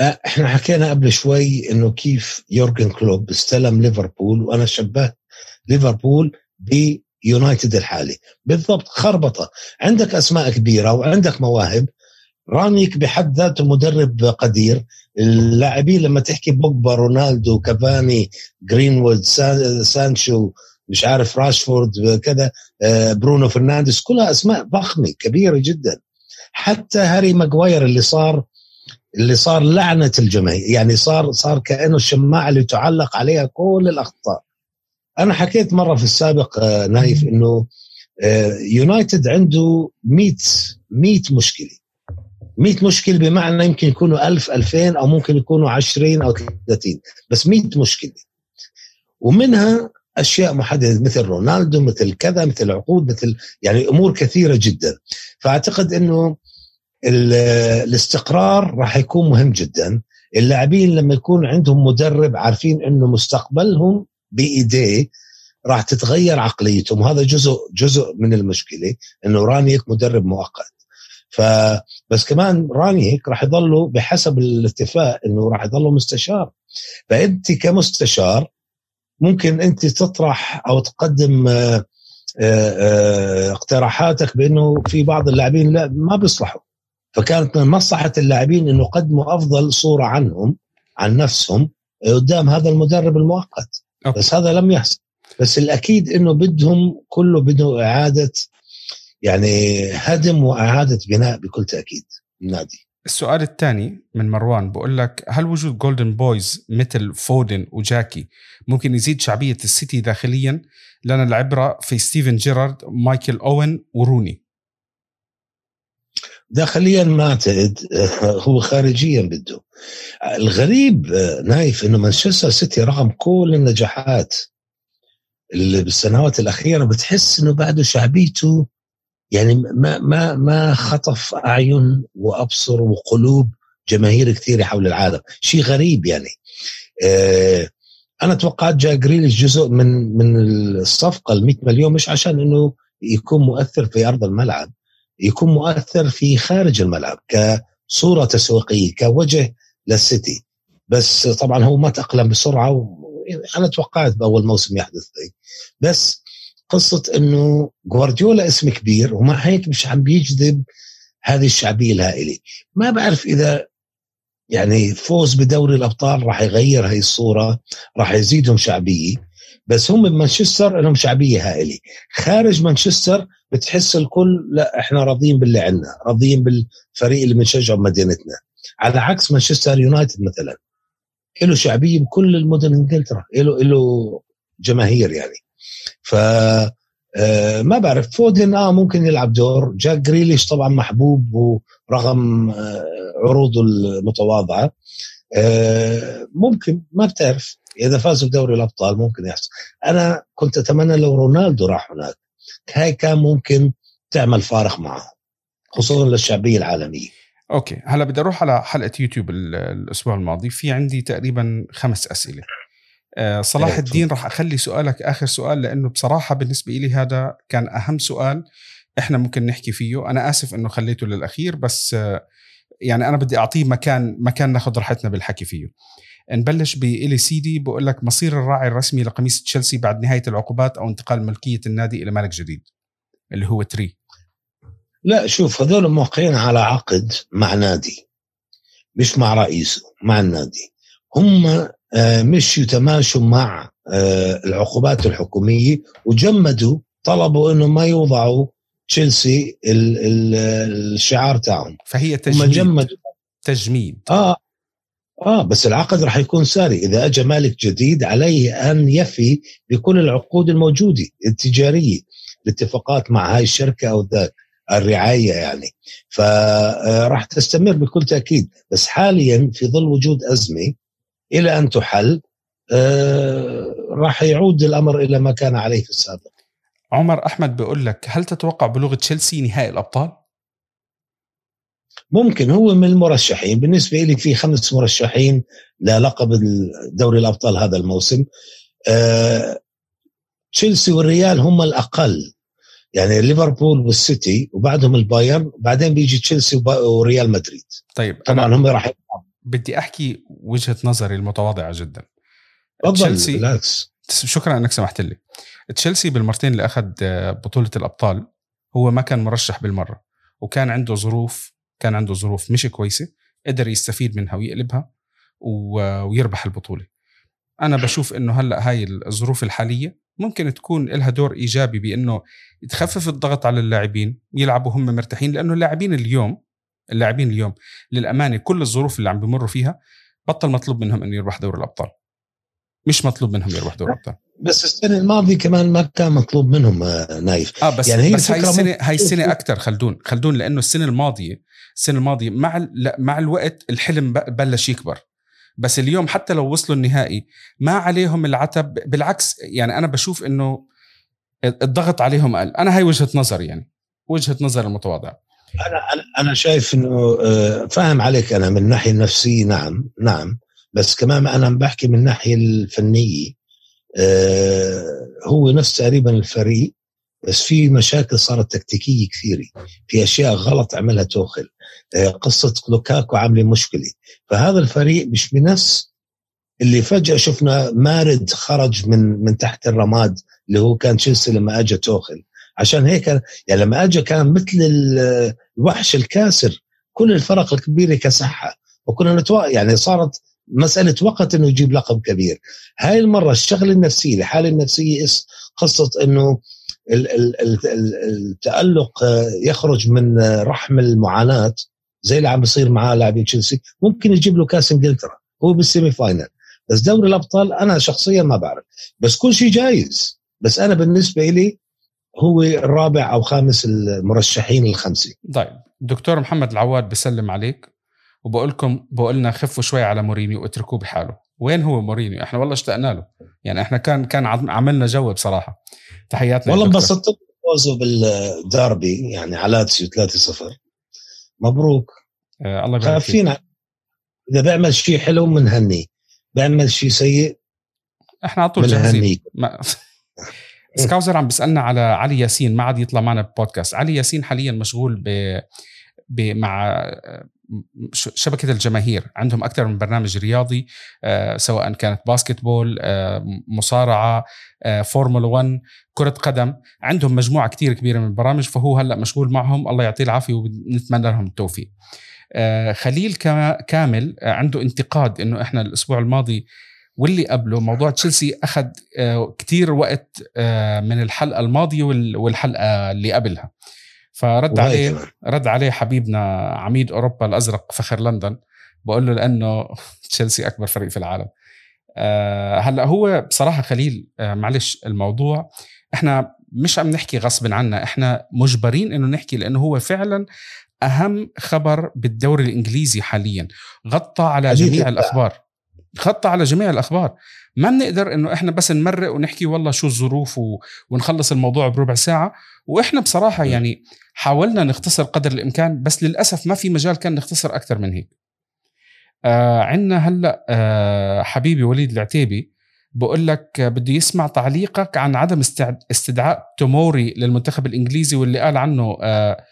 أه، إحنا حكينا قبل شوي إنه كيف يورجن كلوب استلم ليفربول وأنا شبهت ليفربول بيونايتد الحالي. بالضبط خربطة. عندك أسماء كبيرة وعندك مواهب رانيك بحد ذاته مدرب قدير. اللاعبين لما تحكي بوجبا رونالدو كافاني جرينوود سانشو مش عارف راشفورد كذا أه، برونو فرنانديز كلها أسماء ضخمة كبيرة جدا. حتى هاري ماجواير اللي صار اللي صار لعنة الجماهير يعني صار صار كأنه الشماعة اللي تعلق عليها كل الأخطاء. أنا حكيت مرة في السابق آه، نايف إنه آه، يونايتد عنده 100 100 مشكلة. 100 مشكله بمعنى يمكن يكونوا 1000 2000 أو ممكن يكونوا 20 أو 30 بس 100 مشكله ومنها أشياء محددة مثل رونالدو مثل كذا مثل عقود مثل يعني أمور كثيرة جدا. فأعتقد إنه الاستقرار راح يكون مهم جدا. اللاعبين لما يكون عندهم مدرب عارفين إنه مستقبلهم بإيديه راح تتغير عقليتهم. وهذا جزء جزء من المشكلة إنه رانيك مدرب مؤقت. فبس كمان رانيك راح يضلوا بحسب الاتفاق انه راح يضلوا مستشار. فانت كمستشار ممكن انت تطرح أو تقدم آه، آه، آه، اقتراحاتك بانه في بعض اللاعبين لا ما بيصلحوا. فكانت من مصلحة اللاعبين انه يقدموا افضل صورة عنهم عن نفسهم قدام هذا المدرب المؤقت. okay. بس هذا لم يحصل. بس الأكيد إنه بدهم كله بده إعادة يعني هدم وإعادة بناء بكل تأكيد. النادي السؤال الثاني من مروان بقول لك هل وجود golden boys مثل فودن وجاكي ممكن يزيد شعبية السيتي داخليا؟ لنا العبرة في ستيفن جيرارد مايكل أوين وروني. داخليا ما أعتقد هو خارجيا بده. الغريب نايف إنه مانشستر سيتي رغم كل النجاحات اللي بالسنوات الأخيرة بتحس إنه بعده شعبيته يعني ما ما ما خطف أعين وأبصر وقلوب جماهير كثيرة حول العالم. شيء غريب يعني. آه، أنا توقعت جا جريليش جزء من من الصفقة ال 100 مليون مش عشان إنه يكون مؤثر في أرض الملعب يكون مؤثر في خارج الملعب كصورة تسويقية كوجه للسيتي. بس طبعا هو ما تأقلم بسرعة. أنا توقعت بأول موسم يحدث. بس قصة إنه جوارديولا اسم كبير ومع هيك مش عم بيجذب هذه الشعبية الهائلة. ما بعرف إذا يعني فوز بدوري الأبطال راح يغير هاي الصورة راح يزيدهم شعبية بس هم بمانشستر لهم شعبية هائلة. خارج مانشستر بتحس الكل لا إحنا راضيين باللي عندنا راضيين بالفريق اللي بنشجعه بمدينتنا. على عكس مانشستر يونايتد مثلا له شعبية بكل المدن إنجلترا له له جماهير يعني. ف آه، ما بعرف فودن آه ممكن يلعب دور. جاك جريليش طبعا محبوب ورغم آه، عروضه المتواضعة. آه، ممكن ما بتعرف. إذا فازوا بدوري الأبطال ممكن يحصل. أنا كنت أتمنى لو رونالدو راح هناك. هاي كان ممكن تعمل فارق معه خصوصا للشعبية العالمية. Okay. هلا بدي أروح على حلقة يوتيوب الأسبوع الماضي. في عندي تقريبا خمس أسئلة. صلاح إيه، الدين راح أخلي سؤالك آخر سؤال لأنه بصراحة بالنسبة لي هذا كان أهم سؤال إحنا ممكن نحكي فيه. أنا آسف إنه خليته للأخير بس آه، يعني أنا بدي أعطيه مكان مكان ناخذ راحتنا بالحكي فيه. نبلش بإلي سيدي بقول لك مصير الراعي الرسمي لقميص تشيلسي بعد نهاية العقوبات أو انتقال ملكية النادي إلى مالك جديد اللي هو تري. لا شوف هذول موقعين على عقد مع نادي مش مع رئيسه مع النادي. هم آه، مش يتماشوا مع آه، العقوبات الحكومية وجمدوا طلبوا إنه ما يوضعوا تشيلسي الشعار تاعهم. فهي تجميد. جمدوا. تجميد. آه آه بس العقد راح يكون ساري. إذا اجى مالك جديد عليه أن يفي بكل العقود الموجودة التجارية الاتفاقات مع هاي الشركة أو ذاك الرعاية يعني. فراح تستمر بكل تأكيد. بس حاليا في ظل وجود أزمة إلى أن تحل آه راح يعود الأمر إلى ما كان عليه في السابق. عمر أحمد بيقول لك هل تتوقع بلوغ تشيلسي نهائي الأبطال؟ ممكن هو من المرشحين. بالنسبة لي في خمس مرشحين للقب دوري الأبطال هذا الموسم. آه تشيلسي والريال هم الأقل. يعني ليفربول والسيتي وبعدهم البايرن وبعدين بيجي تشيلسي وريال مدريد. طيب طبعا هم راح بدي أحكي وجهة نظري المتواضعة جدا. تشيلسي بالعكس شكرا إنك سمحت لي. تشيلسي بالمرتين اللي أخذ بطولة الأبطال هو ما كان مرشح بالمرة وكان عنده ظروف كان عنده ظروف مش كويسة قدر يستفيد منها ويقلبها ويربح البطولة. أنا بشوف إنه هلأ هاي الظروف الحالية ممكن تكون لها دور إيجابي بإنه تخفف الضغط على اللاعبين يلعبوا هم مرتاحين لأنه اللاعبين اليوم اللاعبين اليوم. للأمانة كل الظروف اللي عم بمروا فيها بطل مطلوب منهم إنه يربح دوري الأبطال. مش مطلوب منهم يربح دوري الأبطال. بس السنة الماضية كمان ما كان مطلوب منهم آه، نايف. آه بس يعني هي بس هاي السنة هاي السنة أكثر خلدون. خلدون لأنه السنة الماضيه السنة الماضية مع مع الوقت الحلم بلش يكبر. بس اليوم حتى لو وصلوا النهائي ما عليهم العتب. بالعكس يعني أنا بشوف إنه الضغط عليهم قل أنا هاي وجهة نظري يعني. وجهة نظر المتواضعه أنا أنا شايف إنه آه، فاهم عليك أنا من الناحية النفسية نعم نعم. بس كمان أنا بحكي من الناحية الفنية. آه، هو نفس تقريبا الفريق بس في مشاكل صارت تكتيكية كثيرة. في أشياء غلط عملها توخل آه، قصة لوكاكو عاملة مشكلة. فهذا الفريق مش بنفس اللي فجأة شفنا مارد خرج من من تحت الرماد اللي هو كان تشيلسي لما اجى توخل عشان هيك يعني لما اجى كان مثل الوحش الكاسر كل الفرق الكبيرة كسحها وكنا نتوقع يعني صارت مسألة وقت إنه يجيب لقب كبير. هاي المرة الشغلة النفسية الحالة النفسية قصة إنه التألق يخرج من رحم المعاناة زي اللي عم بيصير معاه لاعبين تشيلسي ممكن يجيب له كاس إنجلترا هو بال semi final. بس دوري الأبطال أنا شخصيا ما بعرف. بس كل شيء جايز. بس أنا بالنسبة لي هو الرابع أو خامس المرشحين الخمسة. طيب دكتور محمد العواد بسلم عليك وبقول لكم بقول لنا خفوا شوي على مورينيو واتركوه بحاله. وين هو مورينيو؟ إحنا والله اشتقنا له. يعني إحنا كان كان عملنا جو بصراحة. تحياتنا والله انبسطت فوزه بالداربي يعني على لاتسيو 3-0 مبروك. آه الله يبارك خايفين إذا بيعمل شيء حلو بنهنيه بيعمل شيء سيء إحنا على طول جاهزين. سكاوزر عم بيسألنا على علي ياسين ما عاد يطلع معنا ببودكاست. علي ياسين حاليا مشغول ب... ب... مع شبكة الجماهير. عندهم أكثر من برنامج رياضي آه، سواء كانت basketball آه، مصارعة آه، فورمولا 1 كرة قدم. عندهم مجموعة كتير كبيرة من البرامج فهو هلأ مشغول معهم. الله يعطيه العافية ونتمنى لهم التوفيق. خليل كامل عنده انتقاد إنه إحنا الأسبوع الماضي واللي قبله موضوع تشيلسي أخذ كتير وقت من الحلقة الماضية والحلقة اللي قبلها. فرد عليه رد عليه حبيبنا عميد أوروبا الأزرق فخر لندن. بقول له لأنه تشيلسي أكبر فريق في العالم. أه هلأ هو بصراحة خليل معلش الموضوع. إحنا مش عم نحكي غصب عنا إحنا مجبرين إنه نحكي لأنه هو فعلا أهم خبر بالدوري الإنجليزي حاليا. غطى على جميع الأخبار. غطى على جميع الأخبار. ما بنقدر إنه إحنا بس نمرق ونحكي والله شو الظروف و... ونخلص الموضوع بربع ساعة. وإحنا بصراحة يعني حاولنا نختصر قدر الإمكان بس للأسف ما في مجال كان نختصر أكثر من هيك. آه عندنا هلأ آه حبيبي وليد العتيبي بقول لك بده يسمع تعليقك عن عدم استدعاء توموري للمنتخب الإنجليزي واللي قال عنه آه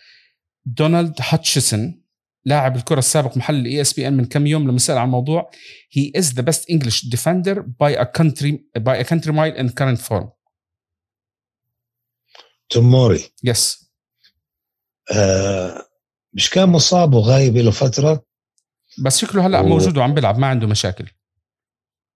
دونالد هاتشسون لاعب الكرة السابق محلل ال ESPN من كم يوم لما سال عن الموضوع. He is the best English defender by a country by a country mile in current form توموري yes آه مش كان مصاب وغايب له فترة؟ بس شكله هلأ و- موجود وعم بيلعب ما عنده مشاكل.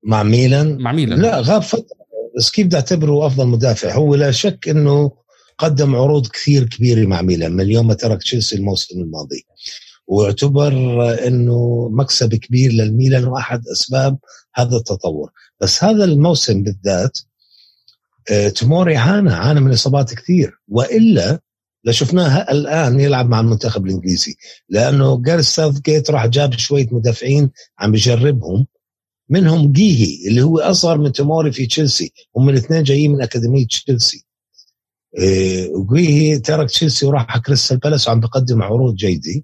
مع ميلان؟ مع ميلان. لا غاب فترة بس كيف بدي أعتبره أفضل مدافع؟ هو لا شك إنه قدم عروض كثير كبيرة مع ميلان من يوم ما ترك تشيلسي الموسم الماضي. واعتبر إنه مكسب كبير للميلان وأحد أسباب هذا التطور. بس هذا الموسم بالذات آه، توموري عانى عانى من إصابات كثير. وإلا لشفناه الآن يلعب مع المنتخب الإنجليزي. لأنه جاري ساوث جيت راح جاب شوية مدافعين عم بجربهم منهم جيهي اللي هو أصغر من توموري في تشيلسي هم الاثنين جايين من أكاديمية تشيلسي. إيه، وجيهي ترك تشيلسي وراح على كريستال بالاس وعم بقدم عروض جيدة.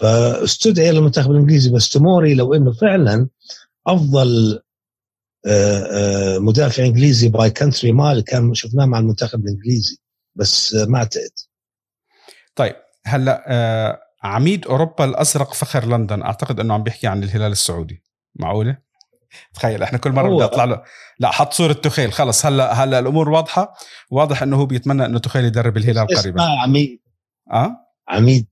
فاستدعي للمنتخب الإنجليزي بس توموري لو إنه فعلا أفضل آه، آه، مدافع إنجليزي by country mile كان شفناه مع المنتخب الإنجليزي بس ما اعتقد. طيب هلأ آه عميد أوروبا الأزرق فخر لندن أعتقد إنه عم بيحكي عن الهلال السعودي. معقولة؟ تخيل إحنا كل مرة بدي اطلع له. لا حط صورة تخيل خلص هلأ هلأ الأمور واضحة. واضح إنه هو بيتمنى إنه تخيل يدرب الهلال قريبا. عميد. آه؟ عميد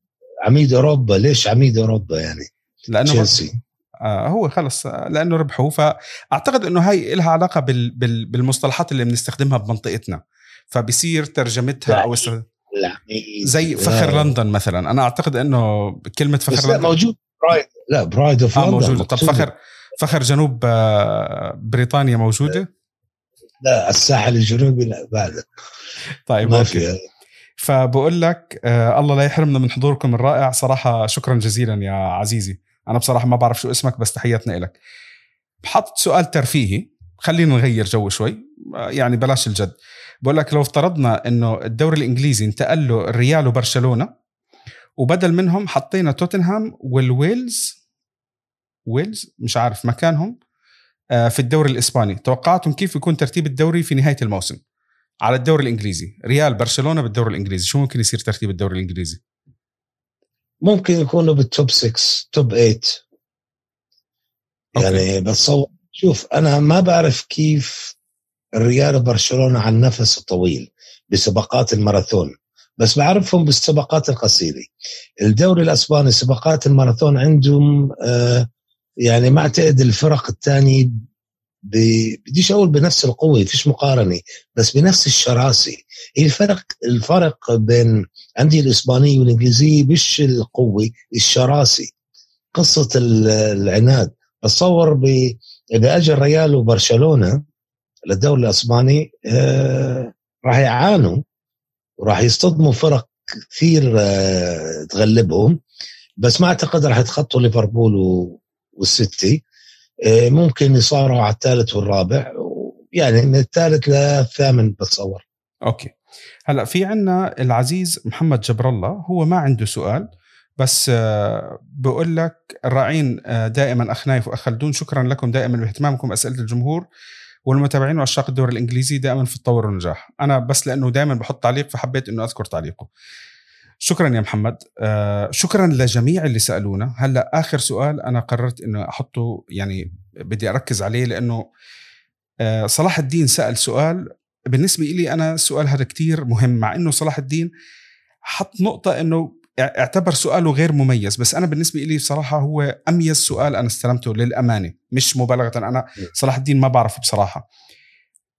عميد أوروبا ليش عميد أوروبا يعني؟ لأنه تشيلسي. آه هو خلص آه، لأنه ربحوا. فأعتقد إنه هاي لها علاقة بال بال بالمصطلحات اللي بنستخدمها بمنطقتنا. فبصير ترجمتها لا. أو زي فخر آه. لندن مثلا. أنا أعتقد إنه كلمة فخر لا لندن موجود. pride لا pride of آه لندن موجودة. طب. فخر فخر جنوب آه، بريطانيا موجودة؟ لا الساحل الجنوبي لا بعد. طيب ما okay. في. فبقول لك آه الله لا يحرمنا من حضوركم الرائع. صراحة شكرا جزيلا يا عزيزي. أنا بصراحة ما بعرف شو اسمك بس تحياتنا لك حط سؤال ترفيهي. خلينا نغير جو شوي. آه، يعني بلاش الجد. بقول لك لو افترضنا إنه الدوري الإنجليزي انتقل له الريال وبرشلونة وبدل منهم حطينا توتنهام والويلز ويلز؟ مش عارف مكانهم آه، في الدوري الإسباني. توقعتم كيف يكون ترتيب الدوري في نهاية الموسم؟ على الدوري الإنجليزي. ريال برشلونة بالدوري الإنجليزي. شو ممكن يصير ترتيب الدوري الإنجليزي؟ ممكن يكونوا بال top 6 top 8 يعني بتصور شوف أنا ما بعرف كيف الريال وبرشلونة على النفس الطويل بسباقات الماراثون. بس بعرفهم بالسباقات القصيرة. الدوري الأسباني سباقات الماراثون عندهم آه يعني ما أعتقد الفرق الثانية بديش أقول بنفس القوة فيش مقارنة بس بنفس الشراسة. هي الفرق الفرق بين عندي الإسبانية والإنجليزية مش القوة الشراسة. قصة ال- العناد. بتصور ب إذا اجى الريال وبرشلونة للدوري الأسباني آه راح يعانوا وراح يصطدموا فرق كثير آه تغلبهم. بس ما أعتقد راح يتخطوا ليفربول والسيتي. ممكن يصارعوا على الثالث والرابع. يعني من الثالث للثامن بتصور. أوكي. هلا في عنا العزيز محمد جبر الله هو ما عنده سؤال بس آه، بقول لك الراعين آه، دائما اخ نايف واخ خلدون شكرا لكم دائما باهتمامكم أسئلة الجمهور والمتابعين وعشاق الدوري الإنجليزي دائما في التطور والنجاح أنا بس لأنه دائما بحط تعليق فحبيت إنه أذكر تعليقه. شكرا يا محمد. آه شكرا لجميع اللي سألونا. هلأ آخر سؤال أنا قررت إنه أحطه يعني بدي أركز عليه لأنه آه صلاح الدين سأل سؤال بالنسبة لي أنا السؤال هذا كتير مهم مع إنه صلاح الدين حط نقطة إنه اعتبر سؤاله غير مميز. بس أنا بالنسبة لي بصراحة هو أميز سؤال أنا استلمته للأمانة مش مبالغة. أنا صلاح الدين ما بعرفه بصراحة.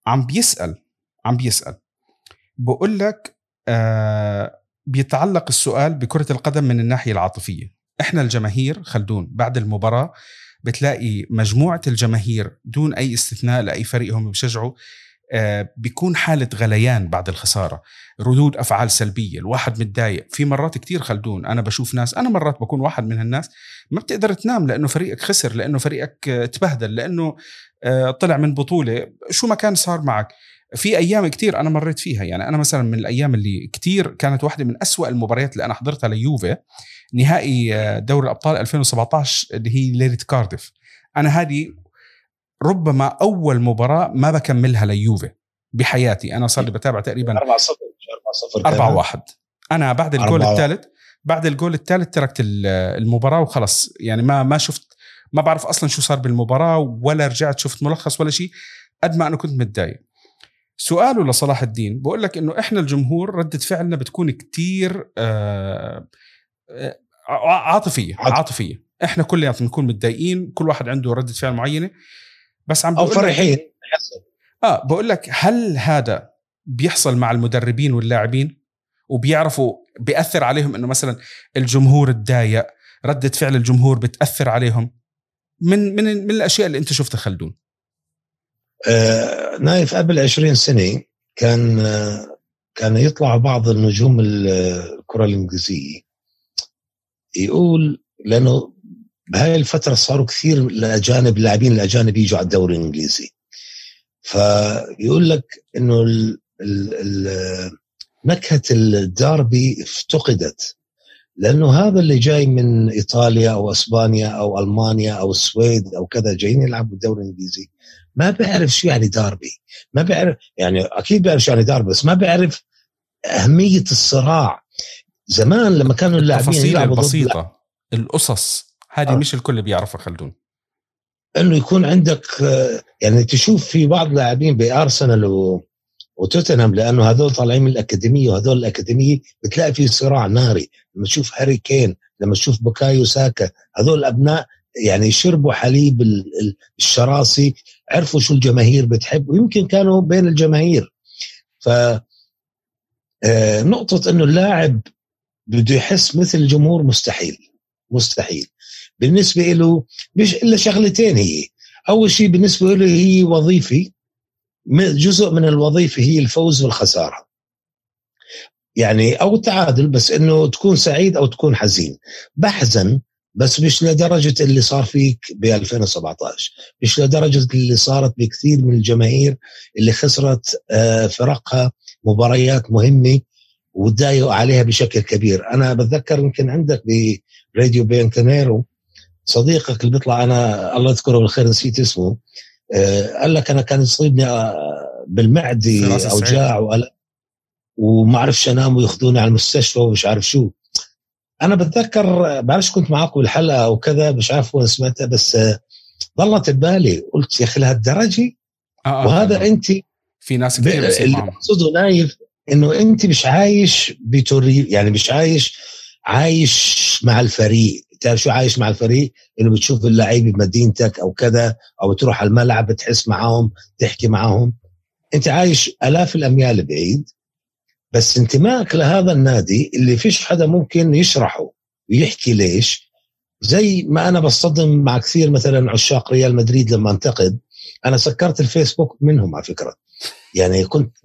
عم بيسأل عم بيسأل بقول لك آه بيتعلق السؤال بكرة القدم من الناحية العاطفية. إحنا الجماهير خلدون بعد المباراة بتلاقي مجموعة الجماهير دون أي استثناء لأي فريق هم بيشجعوا آه، بيكون حالة غليان بعد الخسارة. ردود أفعال سلبية الواحد متضايق. في مرات كتير خلدون أنا بشوف ناس أنا مرات بكون واحد من هالناس ما بتقدر تنام لأنه فريقك خسر لأنه فريقك آه، تبهدل لأنه آه، طلع من بطولة. شو ما كان صار معك. في أيام كتير أنا مريت فيها. يعني أنا مثلا من الأيام اللي كتير كانت واحدة من أسوأ المباريات اللي أنا حضرتها ليوفي نهائي آه، دوري الأبطال 2017 اللي هي ليلة كارديف. أنا هذه ربما أول مباراة ما بكملها ليوفي بحياتي. أنا صار لي بتابع تقريبا 4 0 4 0 4 1 أنا بعد الجول 4-1. الثالث بعد الجول الثالث تركت ال- المباراة وخلص يعني ما ما شفت ما بعرف أصلا شو صار بالمباراة ولا رجعت شفت ملخص ولا شيء قد ما أنا كنت متضايق. سؤاله لصلاح الدين. بقول لك إنه إحنا الجمهور ردة فعلنا بتكون كتير آه، آه، عاطفية عاطفية. عاطفية. إحنا كلياتنا نكون متضايقين كل واحد عنده ردة فعل معينة. بس عم أو فرحين. آه بقول لك هل هذا بيحصل مع المدربين واللاعبين؟ وبيعرفوا بيأثر عليهم إنه مثلا الجمهور تضايق ردة فعل الجمهور بتأثر عليهم؟ من من من الأشياء اللي أنت شفتها خلدون. نايف قبل 20 سنة كان آه كان يطلع بعض النجوم الكرة الإنجليزية يقول لأنه بهاي الفترة صاروا كثير الأجانب اللاعبين الأجانب يجوا على الدوري الإنجليزي. فيقول لك إنه نكهة الداربي افتقدت لأنه هذا اللي جاي من إيطاليا أو أسبانيا أو ألمانيا أو السويد أو كذا جايين يلعبوا الدوري الإنجليزي. ما بيعرف شو يعني داربي. ما بيعرف يعني أكيد بيعرف شو يعني داربي بس ما بيعرف أهمية الصراع. زمان لما كانوا اللاعبين يلعبوا البسيطة القصص هذه آه. مش الكل بيعرفها خلدون. إنه يكون عندك يعني تشوف في بعض اللاعبين بأرسنال و... وتوتنهام لأنه هذول طالعين من الأكاديمية وهذول الأكاديمية بتلاقي في صراع ناري. لما تشوف هاري كين لما تشوف بوكايو ساكا هذول الابناء يعني شربوا حليب الشراسي. عرفوا شو الجماهير بتحب ويمكن كانوا بين الجماهير. ف نقطة إنه اللاعب بده يحس مثل الجمهور مستحيل مستحيل. بالنسبة له مش إلا شغلتين هي. أول شيء بالنسبة له هي وظيفي جزء من الوظيفة هي الفوز والخسارة. يعني أو التعادل بس إنه تكون سعيد أو تكون حزين. بحزن بس مش لدرجة اللي صار فيك ب 2017 مش لدرجة اللي صارت بكثير من الجماهير اللي خسرت فرقها مباريات مهمة وتضايقوا عليها بشكل كبير. أنا بتذكر يمكن عندك براديو بيانكانيرو صديقك اللي بيطلع أنا الله يذكره بالخير نسيت اسمه قال لك أنا كان يصيبني بالمعدة أوجاع وما وما انام وياخذوني على المستشفى ومش عارف شو. أنا بتذكر بعرفش كنت معاكم بالحلقة أو كذا مش عارف وين سمعتها بس ضلت ببالي. قلت يا أخي لهالدرجه آه, آه وهذا آه أنت في ناس كثير اللي اقصده نايف إنه أنت مش عايش بتوري يعني مش عايش عايش مع الفريق. تعرف شو عايش مع الفريق؟ إنه بتشوف اللعيبة بمدينتك أو كذا أو تروح على الملعب بتحس معاهم تحكي معاهم. أنت عايش آلاف الأميال بعيد. بس انتمائك لهذا النادي اللي فيش حدا ممكن يشرحه ويحكي ليش. زي ما أنا بصطدم مع كثير مثلا عشاق ريال مدريد لما انتقد أنا سكرت الفيسبوك منهم على فكرة. يعني كنت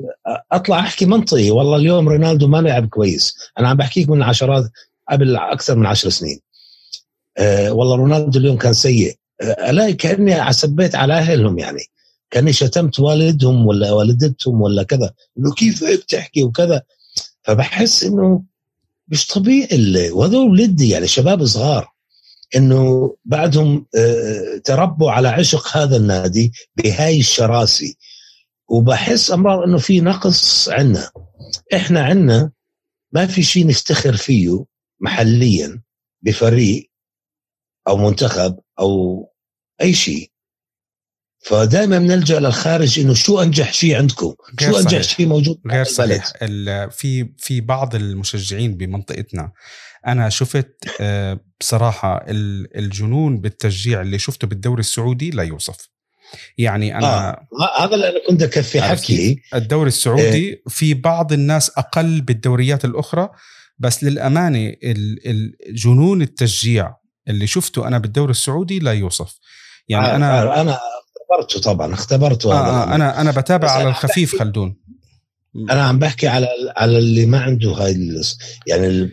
أطلع أحكي منطقي والله اليوم رونالدو ما لعب كويس. أنا عم بحكيك من عشرات قبل أكثر من عشر سنين. أه والله رونالدو اليوم كان سيء. أه ألاقي كأني سبيت على أهلهم يعني. كاني شتمت والدهم ولا والدتهم ولا كذا. إنه كيف هيك تحكي وكذا؟ فبحس إنه مش طبيعي وهذول ولدي يعني شباب صغار. إنه بعدهم تربوا على عشق هذا النادي بهاي الشراسي. وبحس أمرار إنه في نقص عنا. إحنا عنا ما في شيء نفتخر فيه محليا بفريق أو منتخب أو أي شيء فدائما بنلجأ للخارج إنه شو أنجح شيء عندكم؟ شو أنجح شيء موجود؟ غير صحيح. في في بعض المشجعين بمنطقتنا أنا شفت بصراحة الجنون بالتشجيع اللي شفته بالدوري السعودي لا يوصف. يعني أنا آه. هذا اللي أنا كنت اكفي حكي. الدوري السعودي آه. في بعض الناس أقل بالدوريات الأخرى بس للأمانة الجنون التشجيع اللي شفته أنا بالدوري السعودي لا يوصف. يعني آه أنا أنا اختبرته طبعا اختبرته آه آه أنا أنا بتابع على الخفيف خلدون. أنا عم بحكي على على اللي ما عنده هاي يعني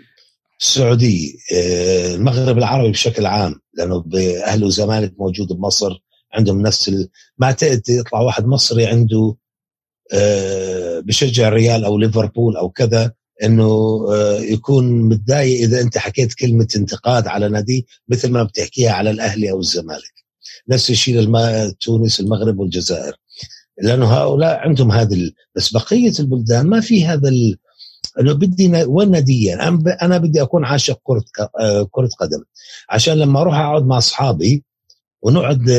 السعودية آه، المغرب العربي بشكل عام لأنه أهل وزمالك موجود بمصر عندهم نفس ال... ما يطلع واحد مصري عنده آه، بشجع الريال أو ليفربول أو كذا إنه آه، يكون متضايق إذا أنت حكيت كلمة انتقاد على نادي مثل ما بتحكيها على الأهلي أو الزمالك. نفس الشيء. تونس المغرب والجزائر. لأنه هؤلاء عندهم هذا ال... بس بقية البلدان ما في هذا ال... أنه بدي وين ناديا أنا, ب... أنا بدي أكون عاشق كرة آه، كرة قدم. عشان لما أروح أقعد مع أصحابي ونقعد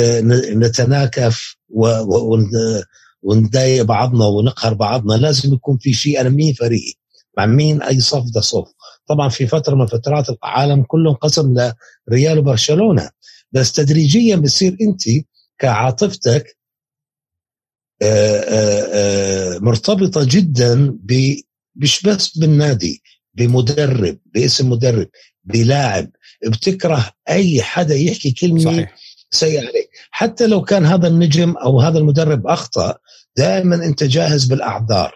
نتناكف و... و... ونضايق بعضنا ونقهر بعضنا لازم يكون في شيء. أنا مين فريقي؟ مع مين أي صف ده صف؟ طبعا في فترة من فترات العالم كله انقسم لريال وبرشلونة. بس تدريجيا بتصير أنت كعاطفتك آه، آه، آه، مرتبطة جدا مش بس بالنادي بمدرب باسم مدرب بلاعب بتكره أي حدا يحكي كلمة صحيح. سيء عليك. حتى لو كان هذا النجم أو هذا المدرب أخطأ دائما أنت جاهز بالأعذار.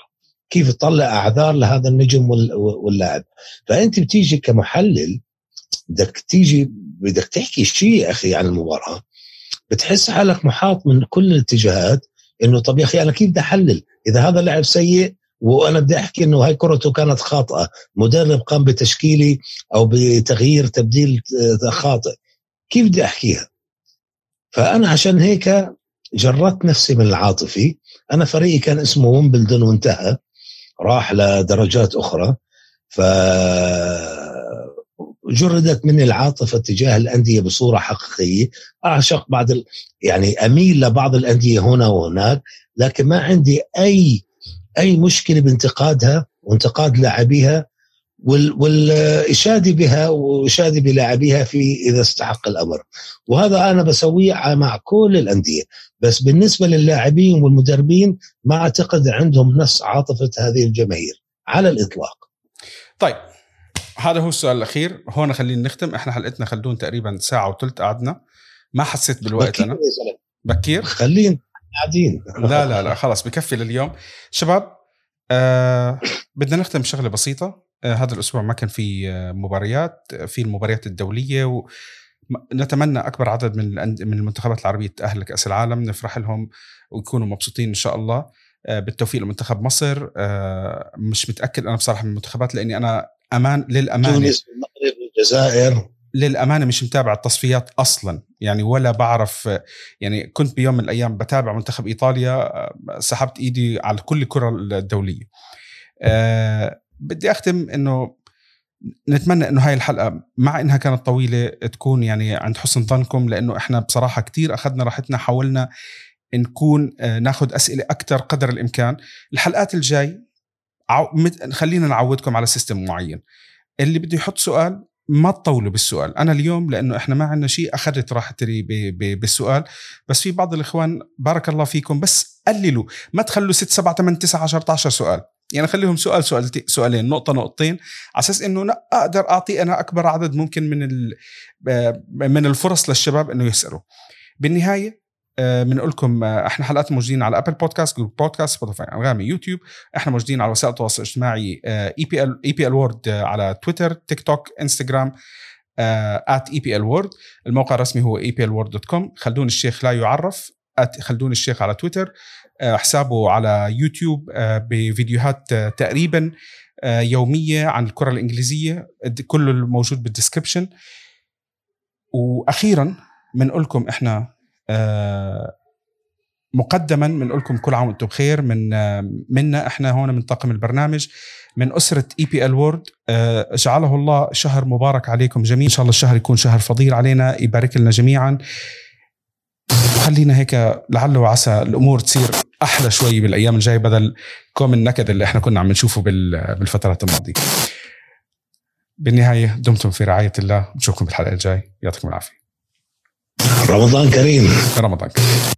كيف تطلع أعذار لهذا النجم واللاعب؟ فأنت بتيجي كمحلل بدك تيجي بدك تحكي شيء أخي عن المباراة بتحس حالك محاط من كل الاتجاهات إنه طب يا أخي أنا كيف بدي أحلل؟ إذا هذا اللاعب سيء وأنا بدي أحكي إنه هاي كرته كانت خاطئة مدرب قام بتشكيلي أو بتغيير تبديل خاطئ كيف بدي أحكيها؟ فأنا عشان هيك جردت نفسي من العاطفي أنا فريقي كان اسمه ويمبلدون وانتهى راح لدرجات أخرى ف جردت مني العاطفة تجاه الأندية بصورة حقيقية. أعشق بعض ال... يعني أميل لبعض الأندية هنا وهناك لكن ما عندي أي أي مشكلة بانتقادها وانتقاد لاعبيها وال... والإشادة بها وإشادة بلاعبيها في إذا استحق الأمر. وهذا أنا بسويه مع كل الأندية. بس بالنسبة للاعبين والمدربين ما أعتقد عندهم نفس عاطفة هذه الجماهير على الإطلاق. طيب هذا هو السؤال الأخير. هون خلينا نختم. إحنا حلقتنا خلدون تقريبا ساعة وثلث قعدنا. ما حسيت بالوقت أنا. بكير؟ خلينا قاعدين. لا لا لا خلص بكفي لليوم. شباب آه بدنا نختم بشغلة بسيطة. آه هذا الأسبوع ما كان في آه مباريات. في المباريات الدولية و نتمنى أكبر عدد من من المنتخبات العربية تاهل لكاس العالم. نفرح لهم ويكونوا مبسوطين إن شاء الله. آه، بالتوفيق لمنتخب مصر. آه، مش متأكد أنا بصراحة من المنتخبات لأني أنا أمان للأمانة. تونس المغرب الجزائر. للأمانة مش متابع التصفيات أصلا. يعني ولا بعرف يعني كنت بيوم من الأيام بتابع منتخب إيطاليا سحبت إيدي على كل الكرة الدولية. أه بدي أختم إنه نتمنى إنه هاي الحلقة مع إنها كانت طويلة تكون يعني عند حسن ظنكم لأنه إحنا بصراحة كتير أخذنا راحتنا حاولنا نكون آه، ناخذ أسئلة أكثر قدر الإمكان. الحلقات الجاي خلينا نعودكم على سيستم معين. اللي بده يحط سؤال ما تطولوا بالسؤال. أنا اليوم لأنه إحنا ما عندنا شيء أخذت راحتي بالسؤال. بس في بعض الإخوان بارك الله فيكم بس قللوا. ما تخلوا 6 7 8 9 10 11 سؤال. يعني خليهم سؤال سؤال سؤالين نقطة نقطتين. على أساس إنه أقدر أعطي أنا أكبر عدد ممكن من من الفرص للشباب إنه يسألوا. بالنهاية بنقول لكم آه، إحنا حلقات موجودين على Apple Podcast Google Podcast Spotify أنغامي يوتيوب. إحنا موجودين على وسائل التواصل الاجتماعي اي بي ال اي بي ال وورد على تويتر تيك توك انستغرام at EPL World الموقع الرسمي هو EPL World dot com خلدون الشيخ لا يعرف at خلدون الشيخ على تويتر آه، حسابه على يوتيوب آه، بفيديوهات تقريبا يومية عن الكرة الإنجليزية. كله موجود بال description وأخيرا بنقول لكم إحنا آه، مقدما بنقول لكم كل عام وأنتم بخير من آه، منا إحنا هون من طاقم البرنامج من أسرة EPL World جعله الله شهر مبارك عليكم جميعا. إن شاء الله الشهر يكون شهر فضيل علينا يبارك لنا جميعا. خلينا هيك لعل وعسى الأمور تصير أحلى شوي بالأيام الجاية بدل كوم النكد اللي إحنا كنا عم نشوفه بالفترات الماضية. بالنهاية دمتم في رعاية الله. نشوفكم بالحلقة الجاي يعطيكم العافية. رمضان كريم. رمضان كريم.